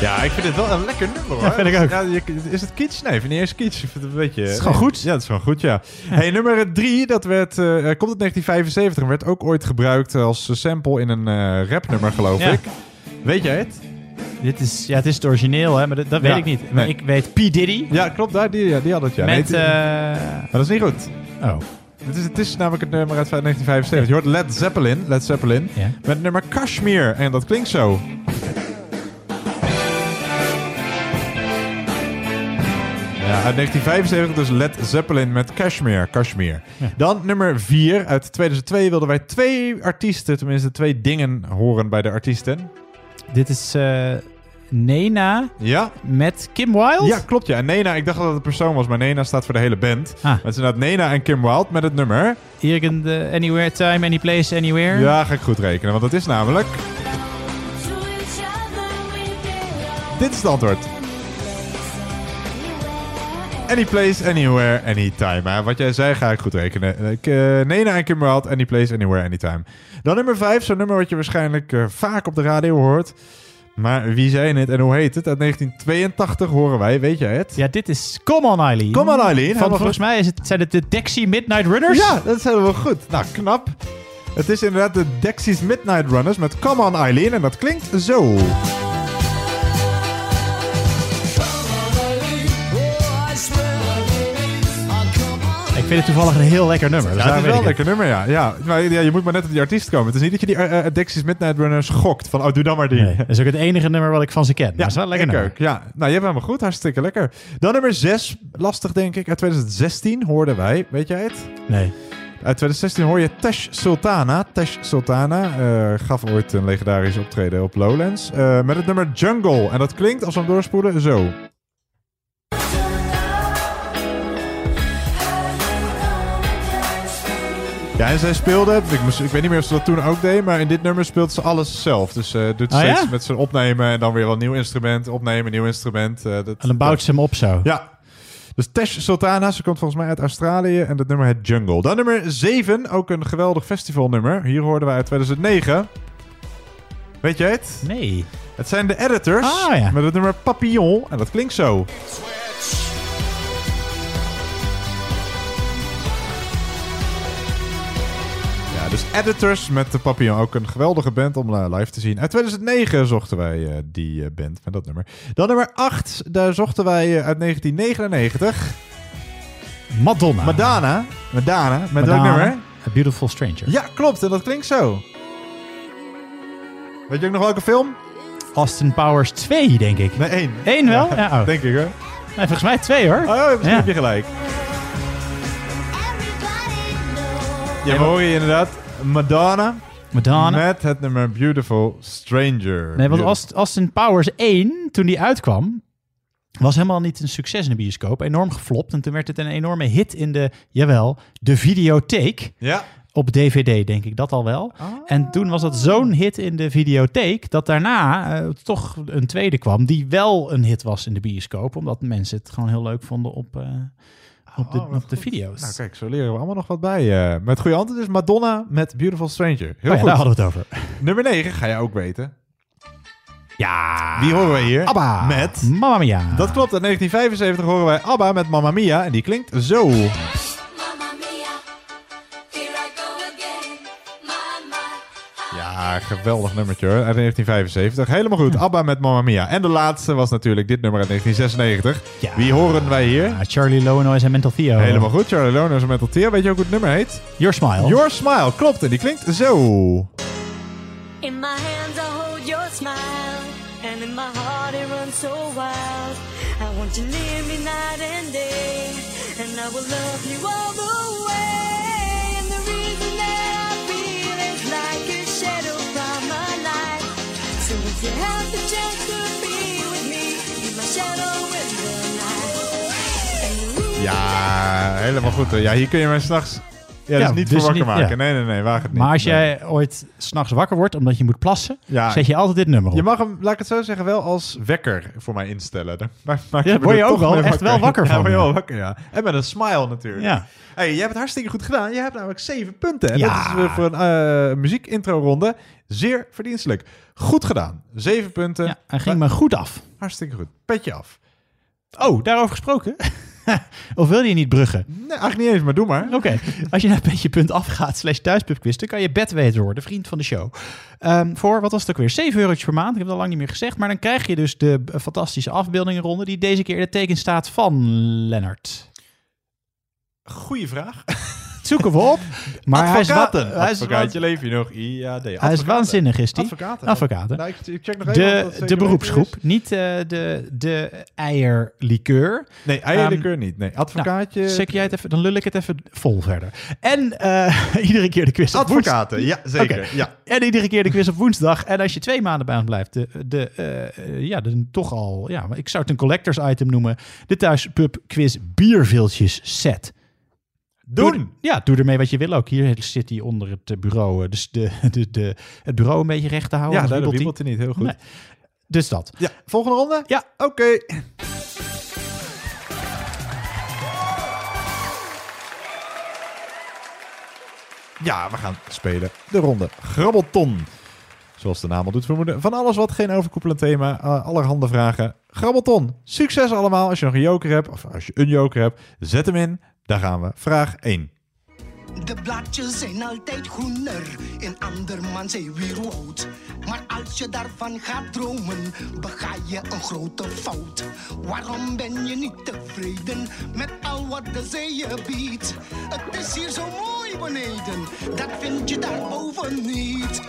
Ja, ik vind het wel een lekker nummer hoor. Ja, vind ik ook. Ja, is het kitsch? Nee, ik vind niet eens kitsch. Ik vind het een beetje... Het is gewoon nee. goed. Ja, het is gewoon goed, ja. Hey, nummer drie, dat werd, eh, komt uit 1975 en werd ook ooit gebruikt als sample in een eh, rapnummer, geloof Ja. ik. Weet jij het? Dit is, ja, het is het origineel, hè, maar dat, dat weet Ja, ik niet. Maar nee. ik weet P. Diddy. Ja, klopt, daar, die, die had het, ja. Nee, Met, het- eh, maar dat is niet goed. Oh. Het is, het is namelijk het nummer uit 1975. Je hoort Led Zeppelin, Led Zeppelin, Ja. met het nummer Kashmir. En dat klinkt zo. Ja, uit 1975 dus Led Zeppelin met Kashmir. Kashmir. Ja. Dan nummer 4 uit 2002 wilden wij twee artiesten, tenminste twee dingen horen bij de artiesten. Dit is... eh, Nena Ja. met Kim Wilde? Ja, klopt ja. En Nena, ik dacht dat het een persoon was, maar Nena staat voor de hele band. Ah. Maar het is inderdaad Nena en Kim Wilde met het nummer. Irgend, eh, anywhere, time, any place, anywhere. Ja, ga ik goed rekenen, want het is namelijk... Dit is het antwoord. Any place, anywhere, anytime. Maar wat jij zei, ga ik goed rekenen. Ik, eh, Nena en Kim Wilde, any place, anywhere, anytime. Dan nummer 5, zo'n nummer wat je waarschijnlijk eh, vaak op de radio hoort. Maar wie zei het en hoe heet het? Uit 1982 horen wij, weet jij het? Ja, dit is Come On Eileen. Come On Eileen, Van, volgens mij is het, zijn het de Dexy Midnight Runners. Ja, dat zijn wel goed. Nou, knap. Het is inderdaad de Dexys Midnight Runners met Come On Eileen en dat klinkt zo. Vind het toevallig een heel lekker nummer. Dus Ja, het is wel een lekker nummer, ja. ja. Maar ja, je moet maar net op die artiest komen. Het is niet dat je die eh, Dexys Midnight Runners gokt. Van, oh, doe dan maar die. Nee, dat is ook het enige nummer wat ik van ze ken. Ja, dat is wel lekker ik nummer. ook. Ja, nou, je hebt helemaal goed. Hartstikke lekker. Dan nummer 6. Lastig, denk ik. Uit 2016 hoorden wij. Weet jij het? Nee. Uit 2016 hoor je Tesh Sultana. Tesh Sultana gaf ooit een legendarisch optreden op Lowlands. met het nummer Jungle. En dat klinkt, als we hem doorspoelen, zo. Ja, en zij speelde, ik, moest, ik weet niet meer of ze dat toen ook deed, maar in dit nummer speelt ze alles zelf. Dus eh doet Oh, steeds ja? met zijn opnemen en dan weer wel een nieuw instrument, opnemen, nieuw instrument. eh, dat, En dan bouwt ze hem op zo. ja. Dus Tesh Sultana, ze komt volgens mij uit Australië en het nummer het Jungle. Dan nummer 7, ook een geweldig festivalnummer. Hier hoorden wij uit 2009. Weet jij het? Nee. Het zijn de editors Ah, ja. met het nummer Papillon en dat klinkt zo. Dus editors met de Papillon. Ook een geweldige band om eh, live te zien. Uit 2009 zochten wij eh, die eh, band met dat nummer. Dan nummer 8, daar zochten wij uit 1999. Madonna. Madonna. Madonna. Met welk Madonna, nummer? A Beautiful Stranger. Ja, klopt. En dat klinkt zo. Weet je ook nog welke film? Austin Powers 2, denk ik. Nee, één. Eén wel? Ja, oh. Denk ik, hè? Nee, volgens mij twee, hoor. Oh, misschien Ja. heb je gelijk. Ja, horen hier inderdaad Madonna. Madonna. Met het nummer Beautiful Stranger. Nee, want Aust- Austin Powers 1, toen die uitkwam, was helemaal niet een succes in de bioscoop. Enorm geflopt. En toen werd het een enorme hit in de, jawel, de videotheek. Ja. Op DVD, denk ik dat al wel. En toen was dat zo'n hit in de videotheek... dat daarna eh, toch een tweede kwam... die wel een hit was in de bioscoop. Omdat mensen het gewoon heel leuk vonden op, eh, op, de, Oh, op de video's. Nou, kijk, zo leren we allemaal nog wat bij. eh. met goede antwoord is Madonna met Beautiful Stranger. Heel Oh ja, goed. daar hadden we het over. Nummer 9 ga jij ook weten. Ja. Wie horen wij hier? ABBA. Met... Mamma Mia. Dat klopt. In 1975 horen wij ABBA met Mamma Mia. En die klinkt zo. Ja, geweldig nummertje hoor. Uit 1975. Helemaal goed. ABBA met Mamma Mia. En de laatste was natuurlijk dit nummer uit 1996. Wie horen wij hier? Ja, Charlie Lonois en Mental Theo. Helemaal goed. Charlie Lonos en Mental Theo. Weet je ook hoe het nummer heet? Your Smile. Your Smile. Klopt. En die klinkt zo. In my hands I hold your smile, and in my heart it runs so wild. I want you near me night and day, and I will love you all the way. Ja, helemaal goed. Ja, hier kun je mij s'nachts... Ja, dus niet dus voor wakker niet- maken. Nee, nee, nee. Waag het niet. Maar als Nee. jij ooit s'nachts wakker wordt omdat je moet plassen, zet je altijd dit nummer op. Je mag hem, laat ik het zo zeggen, wel als wekker voor mij instellen. Dan maak- me word je ook wel echt wel wakker ja, van, word je ja. wel wakker, ja. En met een smile natuurlijk. Ja. Hey, jij hebt het hartstikke goed gedaan. Je hebt namelijk zeven punten. En Ja. dat is voor een eh muziek-intro-ronde zeer verdienstelijk. Goed gedaan. Zeven punten. Ja, hij ging me goed af. Hartstikke goed. Petje af. Oh, daarover gesproken? of wil je niet bruggen? Nee, eigenlijk niet eens, maar doe maar. Oké, als je naar petje.afgaat slash thuispubquiz, dan kan je bedweter worden, vriend van de show. Ehm, voor, wat was het ook weer, 7 eurotjes per maand. Ik heb het al lang niet meer gezegd. Maar dan krijg je dus de fantastische afbeeldingenronde, die deze keer in het teken staat van Lennart. Goeie vraag. zoeken we op. Maar hij is, wa- Advocaten. hij is, Advocaatje, leef je nog? IAD. hij is waanzinnig, is die. Advocaten. Advocaten. Nou, ik, check nog even. De, de beroepsgroep, is. niet eh, de, de eierlikeur. Nee, eierlikeur niet. Nee, advocaatje. Nou, zeg jij het even, dan lul ik het even vol verder. En eh, iedere keer de quiz op Advocaten, woensdag. ja, zeker, ja. En iedere keer de quiz op woensdag. En als je twee maanden bij ons blijft, de, de, eh, ja, de, toch al, ja, maar ik zou het een collectors item noemen. De thuispub quiz bierviltjes set. Doen! Doe, ja, doe ermee wat je wil ook. Hier zit hij onder het eh, bureau. eh, Dus de, de, de, het bureau een beetje recht te houden. Ja, daar wiebelt hij. niet. Heel goed. Nee. Dus dat. Ja, volgende ronde? Ja. Oké. Ja, we gaan spelen de ronde Grabbelton. Zoals de naam al doet vermoeden. Van alles wat geen overkoepelend thema. eh, allerhande vragen. Grabbelton. Succes allemaal. Als je nog een joker hebt, of als je een joker hebt, zet hem in. Daar gaan we. Vraag 1. De blaadjes zijn altijd groener in andermans zeewierwoud. Maar als je daarvan gaat dromen, bega je een grote fout. Waarom ben je niet tevreden met al wat de zee je biedt? Het is hier zo mooi beneden, dat vind je daarboven niet.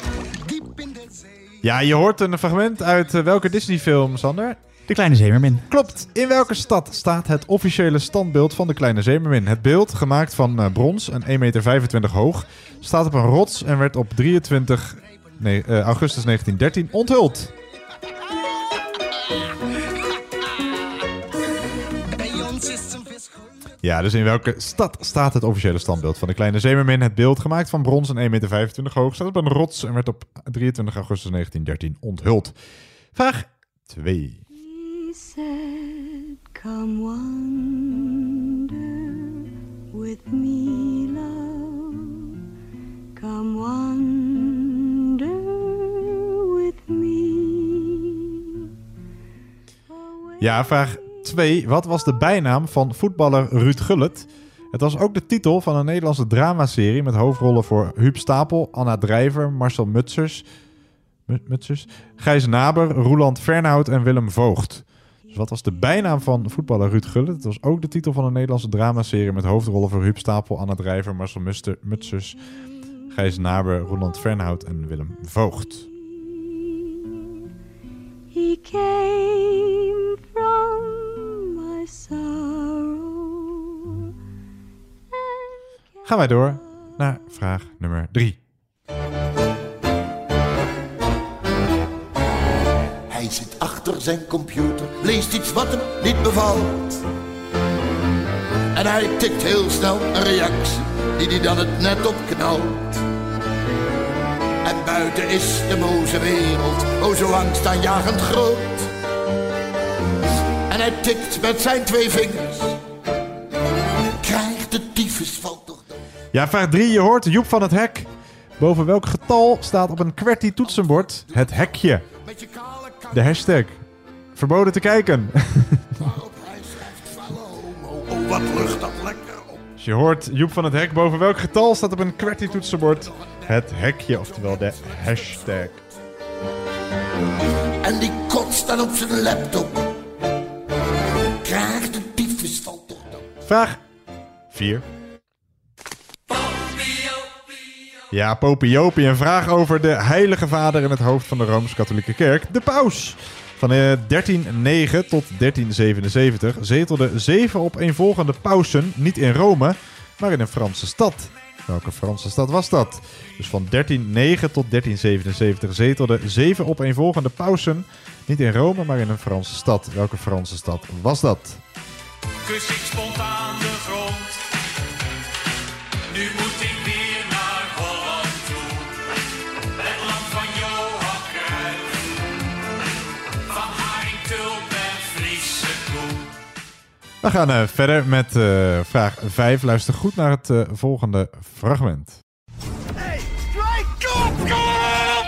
Diep in de zee. Ja, je hoort een fragment uit eh, welke Disney-film, Sander? De Kleine Zeemermin. Klopt. In welke stad staat het officiële standbeeld van de Kleine Zeemermin? Het beeld, gemaakt van eh, brons en 1,25 meter hoog, staat op een rots en werd op 23 nee, eh, augustus 1913 onthuld. Ja, dus in welke stad staat het officiële standbeeld van de Kleine Zeemermin? Het beeld, gemaakt van brons en 1,25 meter hoog, staat op een rots en werd op 23 augustus 1913 onthuld. Vraag 2. Said, Come wander with me, love. Come wander with me. Ja, vraag 2. Wat was de bijnaam van voetballer Ruud Gullit? Het was ook de titel van een Nederlandse dramaserie met hoofdrollen voor Huub Stapel, Anna Drijver, Marcel Mutsers, Mu- Mutsers Gijs Naber, Roeland Fernhout en Willem Voogd. Dus wat was de bijnaam van voetballer Ruud Gullit? Het was ook de titel van een Nederlandse dramaserie met hoofdrollen voor Huub Stapel, Anna Drijver, Marcel Muster, Mutsers, Gijs Naber, Roeland Fernhout en Willem Voogd. He came from my sorrow. Gaan wij door naar vraag nummer 3. Achter zijn computer, leest iets wat hem niet bevalt. En hij tikt heel snel een reactie, die hij dan het net opknalt. En buiten is de boze wereld, o zo angstaanjagend groot. En hij tikt met zijn twee vingers, krijgt de tyfus valt toch dood. Ja, vraag 3. Je hoort Joep van het Hek. Boven welk getal staat op een QWERTY toetsenbord het hekje? De hashtag. Verboden te kijken. Oh, wat lucht dat lekker op. Dus je hoort Joep van het Hek. Boven welk getal staat op een QWERTY toetsenbord het hekje, oftewel de hashtag. En die kotst dan op zijn laptop. Krijgt de tyfus valt toch. Vraag 4. Ja, Popiopie. Een vraag over de heilige vader in het hoofd van de Rooms-Katholieke Kerk, de paus. Van eh, 1309 tot 1377 zetelden zeven opeenvolgende pausen niet in Rome, maar in een Franse stad. Welke Franse stad was dat? Dus van 1309 tot 1377 zetelden zeven opeenvolgende pausen niet in Rome, maar in een Franse stad. Welke Franse stad was dat? kus ik spontaan We gaan eh, verder met eh, vraag 5. Luister goed naar het eh, volgende fragment.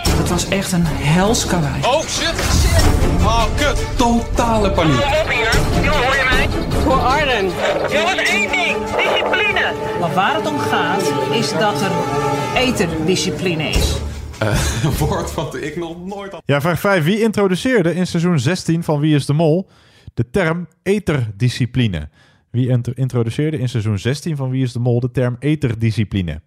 Het was echt een hels kawaii. Oh shit, shit. Oh kut. Totale paniek. op hier. Jongen, hoor je mij? Voor Arden. Jongens, één ding. Discipline. Maar waar het om gaat, is dat er eterdiscipline is. een woord wat ik nog nooit had. Ja, vraag 5. Wie introduceerde in seizoen 16 van Wie is de Mol de term eterdiscipline? Wie int- introduceerde in seizoen 16 van Wie is de Mol de term eterdiscipline?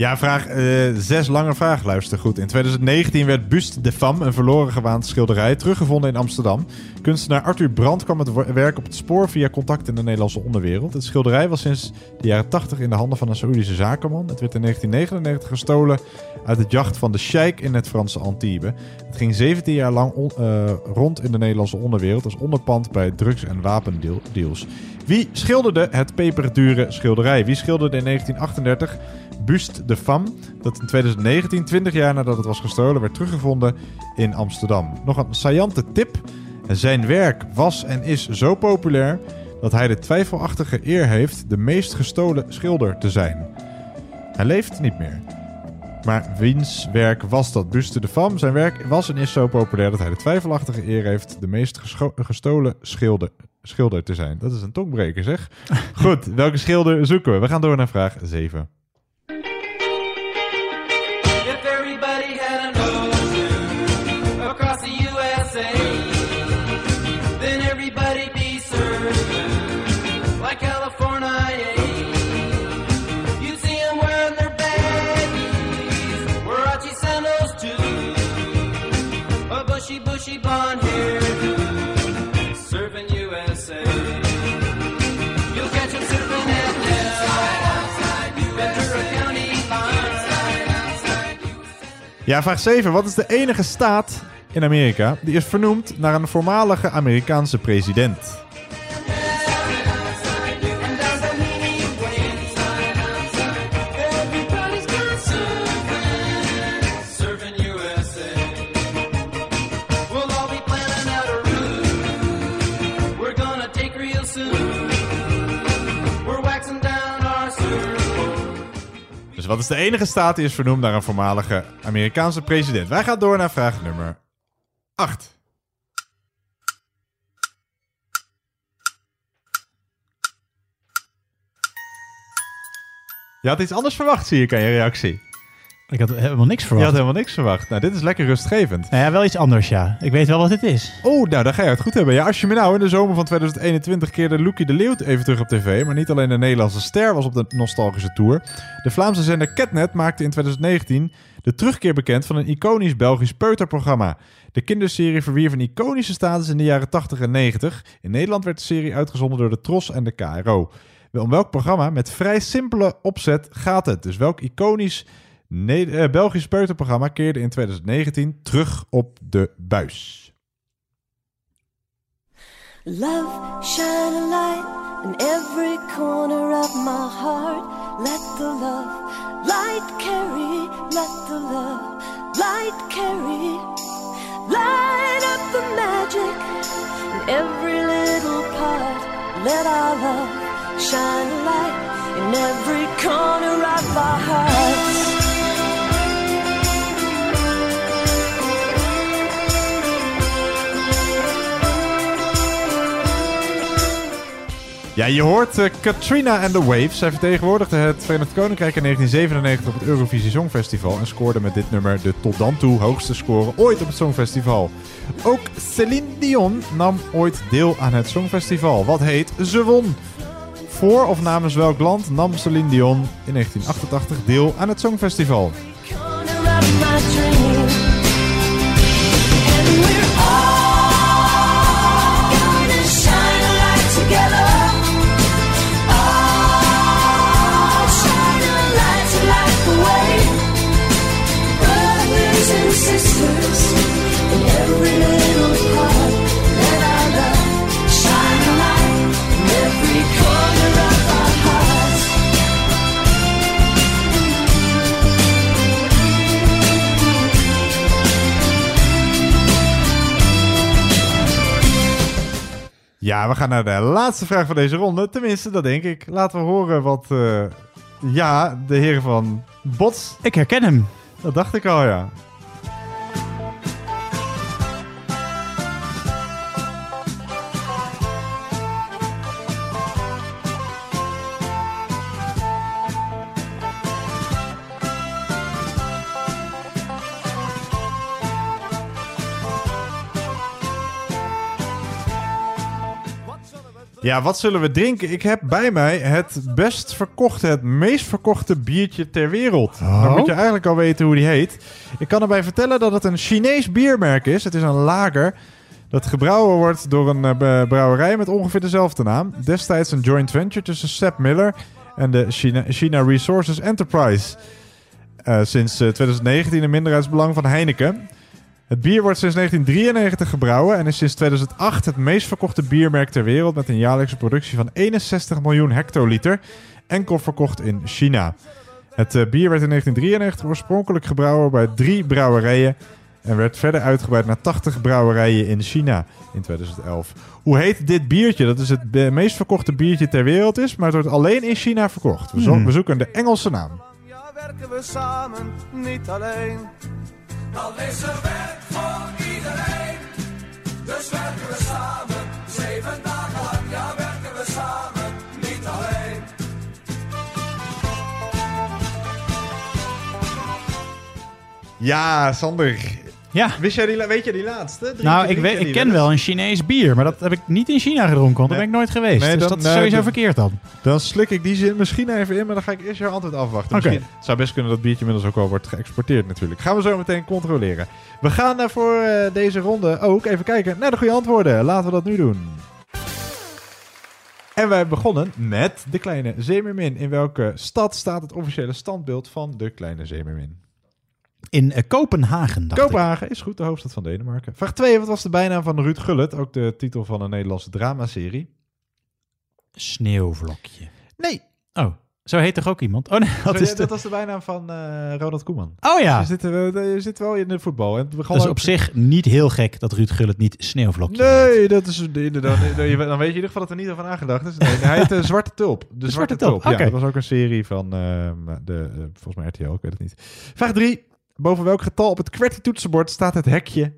Ja, vraag 6, lange vraag, luister goed. In 2019 werd Buste de Femme, een verloren gewaand schilderij, teruggevonden in Amsterdam. Kunstenaar Arthur Brandt kwam het werk op het spoor via contact in de Nederlandse onderwereld. Het schilderij was sinds de jaren 80 in de handen van een Saoedische zakenman. Het werd in 1999 gestolen uit het jacht van de sheik in het Franse Antibes. Het ging 17 jaar lang eh, rond in de Nederlandse onderwereld als onderpand bij drugs- en wapendeals. Wie schilderde het peperdure schilderij? Wie schilderde in 1938 Buste de Femme, dat in 2019, 20 jaar nadat het was gestolen, werd teruggevonden in Amsterdam. Nog een saillante tip. Zijn werk was en is zo populair dat hij de twijfelachtige eer heeft de meest gestolen schilder te zijn. Hij leeft niet meer. Maar wiens werk was dat? Buste de Femme. Zijn werk was en is zo populair dat hij de twijfelachtige eer heeft de meest gestolen schilder, schilder te zijn. Dat is een tongbreker, zeg. Goed, welke schilder zoeken we? We gaan door naar vraag 7. Ja, vraag 7. Wat is de enige staat in Amerika die is vernoemd naar een voormalige Amerikaanse president? Wat is de enige staat die is vernoemd naar een voormalige Amerikaanse president? Wij gaan door naar vraag nummer 8. Je had iets anders verwacht, zie ik aan je reactie. Ik had helemaal niks Je verwacht. had helemaal niks verwacht. Nou, dit is lekker rustgevend. Nou ja, wel iets anders, ja. Ik weet wel wat dit is. Oh, nou, dan ga je het goed hebben. Ja, als je me nou in de zomer van 2021 keerde Loekie de Leeuw even terug op tv. Maar niet alleen de Nederlandse ster was op de nostalgische tour. De Vlaamse zender Catnet maakte in 2019 de terugkeer bekend van een iconisch Belgisch peuterprogramma. De kinderserie verwierf een iconische status in de jaren 80 en 90. In Nederland werd de serie uitgezonden door de Tros en de KRO. Wel, Om welk programma met vrij simpele opzet gaat het? Dus welk iconisch Ne- eh, Belgisch peuterprogramma keerde in 2019 terug op de buis? Love, shine a light in every corner of my heart. Let the love light carry, let the love light carry. Light up the magic in every little part. Let our love shine a light in every corner of our hearts. Ja, je hoort eh, Katrina and the Waves. Zij vertegenwoordigde het Verenigd Koninkrijk in 1997 op het Eurovisie Songfestival en scoorde met dit nummer de tot dan toe hoogste score ooit op het Songfestival. Ook Celine Dion nam ooit deel aan het Songfestival. Wat heet Ze won? Voor of namens welk land nam Celine Dion in 1988 deel aan het Songfestival? Ja, we gaan naar de laatste vraag van deze ronde. Tenminste, dat denk ik. Laten we horen wat... eh, ja, de heren van Bots... Ik herken hem. Dat dacht ik al, ja. Ja, wat zullen we drinken? Ik heb bij mij het best verkochte, het meest verkochte biertje ter wereld. Dan moet je eigenlijk al weten hoe die heet. Ik kan erbij vertellen dat het een Chinees biermerk is. Het is een lager dat gebrouwen wordt door een eh, brouwerij met ongeveer dezelfde naam. Destijds een joint venture tussen Sepp Miller en de China, China Resources Enterprise. Eh, sinds eh, 2019 een minderheidsbelang van Heineken. Het bier wordt sinds 1993 gebrouwen en is sinds 2008 het meest verkochte biermerk ter wereld met een jaarlijkse productie van 61 miljoen hectoliter, enkel verkocht in China. Het eh, bier werd in 1993 oorspronkelijk gebrouwen bij drie brouwerijen en werd verder uitgebreid naar 80 brouwerijen in China in 2011. Hoe heet dit biertje? Dat is het be- meest verkochte biertje ter wereld is, maar het wordt alleen in China verkocht. We, zo- Hmm. we zoeken de Engelse naam. werken we samen, niet alleen. Dan is er werk voor iedereen. Dus werken we samen, zeven dagen lang. Ja, werken we samen, niet alleen. Ja, Sander. Ja. Wist jij die, weet je die laatste? Drink Nou, ik, weet, ik ken wel een Chinees bier, maar dat heb ik niet in China gedronken, want daar ben ik nooit geweest. Nee, dus dan- dat is sowieso dan- verkeerd dan. Dan slik ik die zin misschien even in, maar dan ga ik eerst jouw antwoord afwachten. Oké. Het zou best kunnen dat biertje inmiddels ook al wordt geëxporteerd natuurlijk. Gaan we zo meteen controleren. We gaan eh, voor eh, deze ronde ook even kijken naar de goede antwoorden. Laten we dat nu doen. En wij begonnen met de kleine Zeemermin. In welke stad staat het officiële standbeeld van de kleine Zeemermin? In eh, Kopenhagen, dacht ik. Kopenhagen is goed, de hoofdstad van Denemarken. Vraag 2. Wat was de bijnaam van Ruud Gullit? Ook de titel van een Nederlandse dramaserie. Sneeuwvlokje. Nee. Oh, zo heet toch ook iemand? Oh nee, dat Sorry, is dat was de bijnaam van eh, Ronald Koeman. Oh ja. Je zit, er- je zit wel in de voetbal. En het Dat is ook- op zich niet heel gek dat Ruud Gullit niet Sneeuwvlokje Nee, dat is inderdaad. Dan weet je in ieder geval dat er niet over nagedacht is. Nee, hij heet de Zwarte Tulp. De, Zwarte, Tulp. Ja, dat was ook een serie van ehm, de, eh, volgens mij RTL, ik weet het niet. Vraag 3. Boven welk getal op het QWERTY-toetsenbord staat het hekje?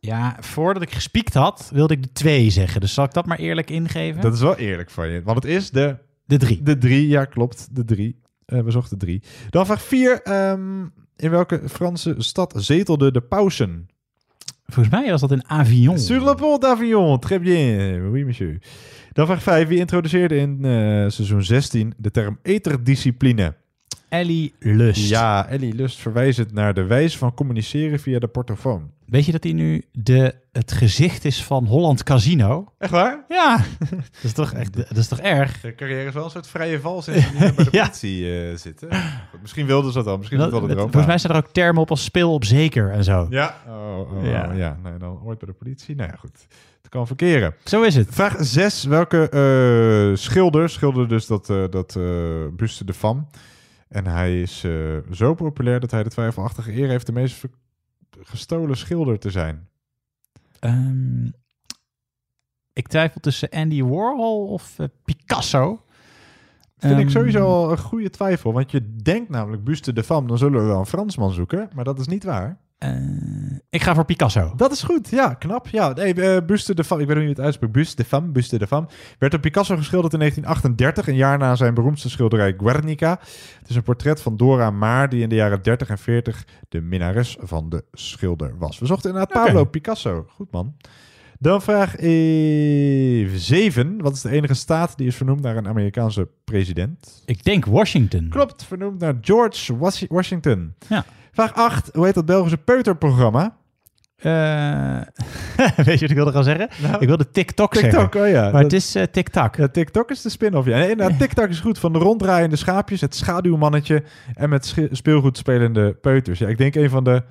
Ja, voordat ik gespiekt had, wilde ik de 2 zeggen. Dus zal ik dat maar eerlijk ingeven? Dat is wel eerlijk van je. Want het is de... De 3. De 3, ja klopt. De 3. we zochten 3. Dan vraag 4. in welke Franse stad zetelde de pausen? Volgens mij was dat in Avignon. Sur le pont d'Avignon. Très bien. Oui, monsieur. Dan vraag 5. Wie introduceerde in eh, seizoen 16 de term eterdiscipline? Ellie Lust. Ja, Ellie Lust verwijzend naar de wijze van communiceren via de portofoon. Weet je dat hij nu de, het gezicht is van Holland Casino? Echt waar? Ja. dat, is toch echt, dat is toch erg? De carrière is wel een soort vrije val sinds meer bij de Ja. politie eh, zitten. Misschien wilden ze dat wel. Misschien Dat- het- er ook volgens mij staan er ook termen op als speel op zeker en zo. Ja. Oh, oh, Ja. ja. ja. Nee, dan ooit bij de politie. Nou ja, goed. Het kan verkeren. Zo is het. Vraag 6. Welke eh, schilder schilderde dus dat, eh dat buste de Fam? En hij is eh, zo populair dat hij de twijfelachtige eer heeft de meest gestolen schilder te zijn. Ehm, ik twijfel tussen Andy Warhol of eh, Picasso. Vind ik Ehm, sowieso al een goede twijfel. Want je denkt namelijk buste de Fam, dan zullen we wel een Fransman zoeken. Maar dat is niet waar. Eh, ik ga voor Picasso. Dat is goed, ja, knap. Ja, nee, eh, Buste de Fam, ik weet niet hoe je het uitspreekt. Buste de Fam, Buste de Fam, werd door Picasso geschilderd in 1938, een jaar na zijn beroemdste schilderij Guernica. Het is een portret van Dora Maar, die in de jaren 30 en 40 de minnares van de schilder was. We zochten inderdaad Oké. Pablo Picasso. Goed man. Dan vraag even 7. Wat is de enige staat die is vernoemd naar een Amerikaanse president? Ik denk Washington. Klopt, vernoemd naar George Was- Washington. Ja. Vraag 8. Hoe heet dat Belgische peuterprogramma? Eh, weet je wat ik wilde gaan zeggen? Nou, ik wilde TikTok, TikTok, zeggen. oh ja. Maar Dat- het is eh, TikTok. Ja, TikTok is de spin-off. Ja, nee, inderdaad, TikTok is goed. Van de ronddraaiende schaapjes, het schaduwmannetje en met sche- speelgoed spelende peuters. Ja, ik denk een van de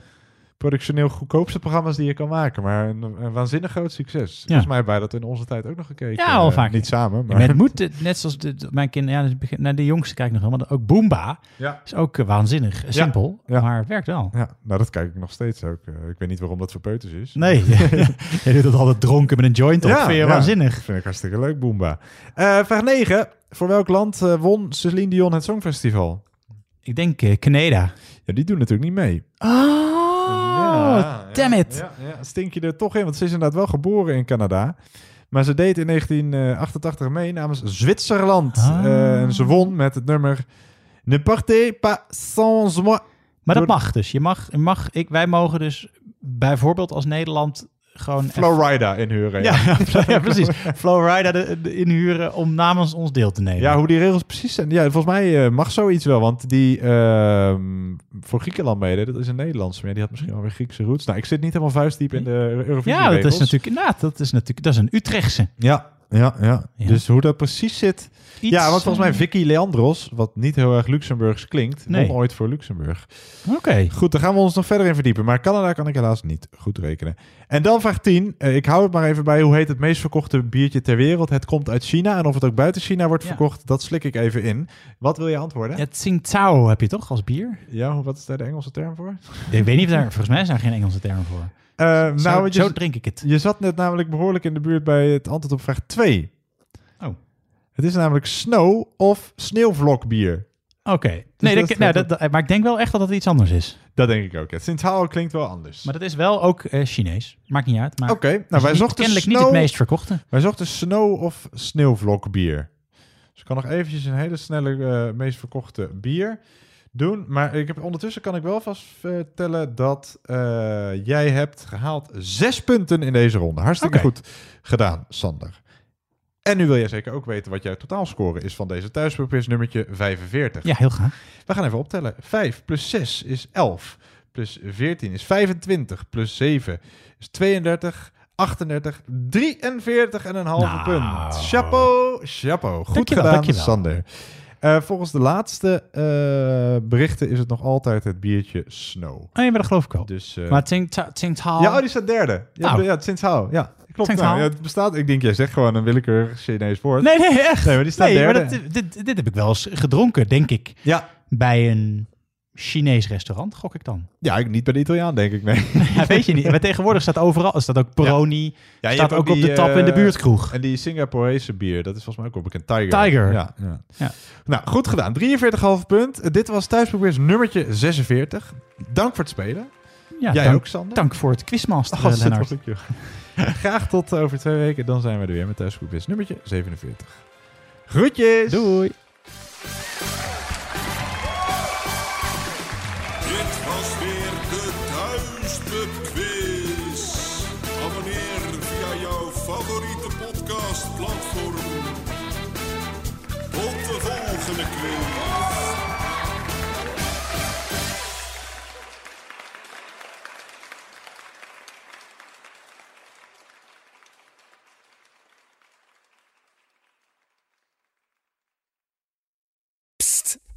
productioneel goedkoopste programma's die je kan maken. Maar een, een waanzinnig groot succes. Volgens mij bij dat in onze tijd ook nog gekeken. Ja, al Eh, vaak. Niet samen, maar... Het moet, eh, net zoals de, mijn kinderen, ja, dus nou, de jongste kijkt nog wel, maar ook Boomba Ja. is ook eh, waanzinnig. Simpel, Ja. maar het werkt wel. Ja, nou dat kijk ik nog steeds ook. Ik weet niet waarom dat voor peuters is. Nee, je doet dat altijd dronken met een joint op. vind je waanzinnig. vind ik hartstikke leuk, Boomba. Vraag 9. Voor welk land won Celine Dion het Songfestival? Ik denk Canada. Ja, die doen natuurlijk niet mee. Oh, damn it. Ja, stink je er toch in, want ze is inderdaad wel geboren in Canada. Maar ze deed in 1988 mee namens Zwitserland. Ah. Eh, en ze won met het nummer Ne partez pas sans moi. Maar dat mag dus. Je mag, je mag, ik, wij mogen dus bijvoorbeeld als Nederland gewoon... Florida inhuren. Ja, ja, ja, precies. Flowrider de, de inhuren om namens ons deel te nemen. Ja, hoe die regels precies zijn. Ja, volgens mij eh, mag zoiets wel. Want die ehm, voor Griekenland mede, dat is een Nederlandse. Maar die had misschien wel weer Griekse roots. Nou, ik zit niet helemaal vuistdiep in de Eurovisie Ja, dat is natuurlijk, inderdaad, dat is natuurlijk, dat is een Utrechtse. Ja, ja, ja, Dus hoe dat precies zit. Iets, ja, want volgens mij eh, Vicky Leandros, wat niet heel erg Luxemburgs klinkt, Nee. won ooit voor Luxemburg. Oké. Goed, daar gaan we ons nog verder in verdiepen. Maar Canada kan ik helaas niet goed rekenen. En dan vraag 10. Eh, ik hou het maar even bij. Hoe heet het meest verkochte biertje ter wereld? Het komt uit China. En of het ook buiten China wordt Ja. verkocht, dat slik ik even in. Wat wil je antwoorden? Het Tsingtao heb je toch als bier? Ja, wat is daar de Engelse term voor? Ik weet niet of daar, volgens mij is daar geen Engelse term voor. Eh, nou, zo, je, zo drink ik het. je zat net namelijk behoorlijk in de buurt bij het antwoord op vraag 2. Oh. Het is namelijk snow of sneeuwvlokbier. Oké. Dus Nee, dat dat, nou, dat- dat, dat- maar ik denk wel echt dat het iets anders is. Dat denk ik ook. Het Sint-Hao klinkt wel anders. Maar dat is wel ook eh, Chinees. Maakt niet uit. maar Oké, nou wij zochten kennelijk snow, niet het meest verkochte. Wij zochten snow of sneeuwvlokbier. Dus ik kan nog eventjes een hele snelle eh, meest verkochte bier doen. Maar ik heb, ondertussen kan ik wel vast vertellen dat eh, jij hebt gehaald zes punten in deze ronde. Hartstikke goed gedaan, Sander. En nu wil jij zeker ook weten wat jouw totaalscore is van deze thuisprobeers nummertje 45. Ja, heel graag. We gaan even optellen. 5 plus 6 is 11. Plus 14 is 25. Plus 7 is 32. 38, 43 en een halve Nou. punt. Chapeau, chapeau. Goed Dankjewel, gedaan, dankjewel. Sander. Eh, volgens de laatste eh, berichten is het nog altijd het biertje Snow. Oh, ja, maar dat geloof ik wel. Dus, eh, maar Tsingtao... Tsingtao- Ja, oh, die staat derde. Ja, Oh. ja. Ja, klopt. Nou, ja, het bestaat. Ik denk, jij zegt gewoon een willekeurig Chinees woord. Nee, nee, echt. Nee, maar die staat Nee, maar derde. dat, dit, dit heb ik wel eens gedronken, denk ik. Ja. Bij een Chinees restaurant, gok ik dan. Ja, ik, niet bij de Italiaan, denk ik, nee. Ja, weet je niet. Maar tegenwoordig staat overal, staat ook Peroni, Ja, je staat ook, op die, de tap in de eh, buurtkroeg. En die Singaporese bier, dat is volgens mij ook wel bekend. Tiger. Tiger. Ja, ja. Ja. Nou, goed gedaan. 43,5 punt. Dit was Thuisprobeers nummertje 46. Dank voor het spelen. Ja, Jij dank, ook, Sander. Dank voor het quizmaster, Oh, Lennart. Graag tot over twee weken. Dan zijn we er weer met Thuisprobeers nummertje 47. Groetjes! Doei!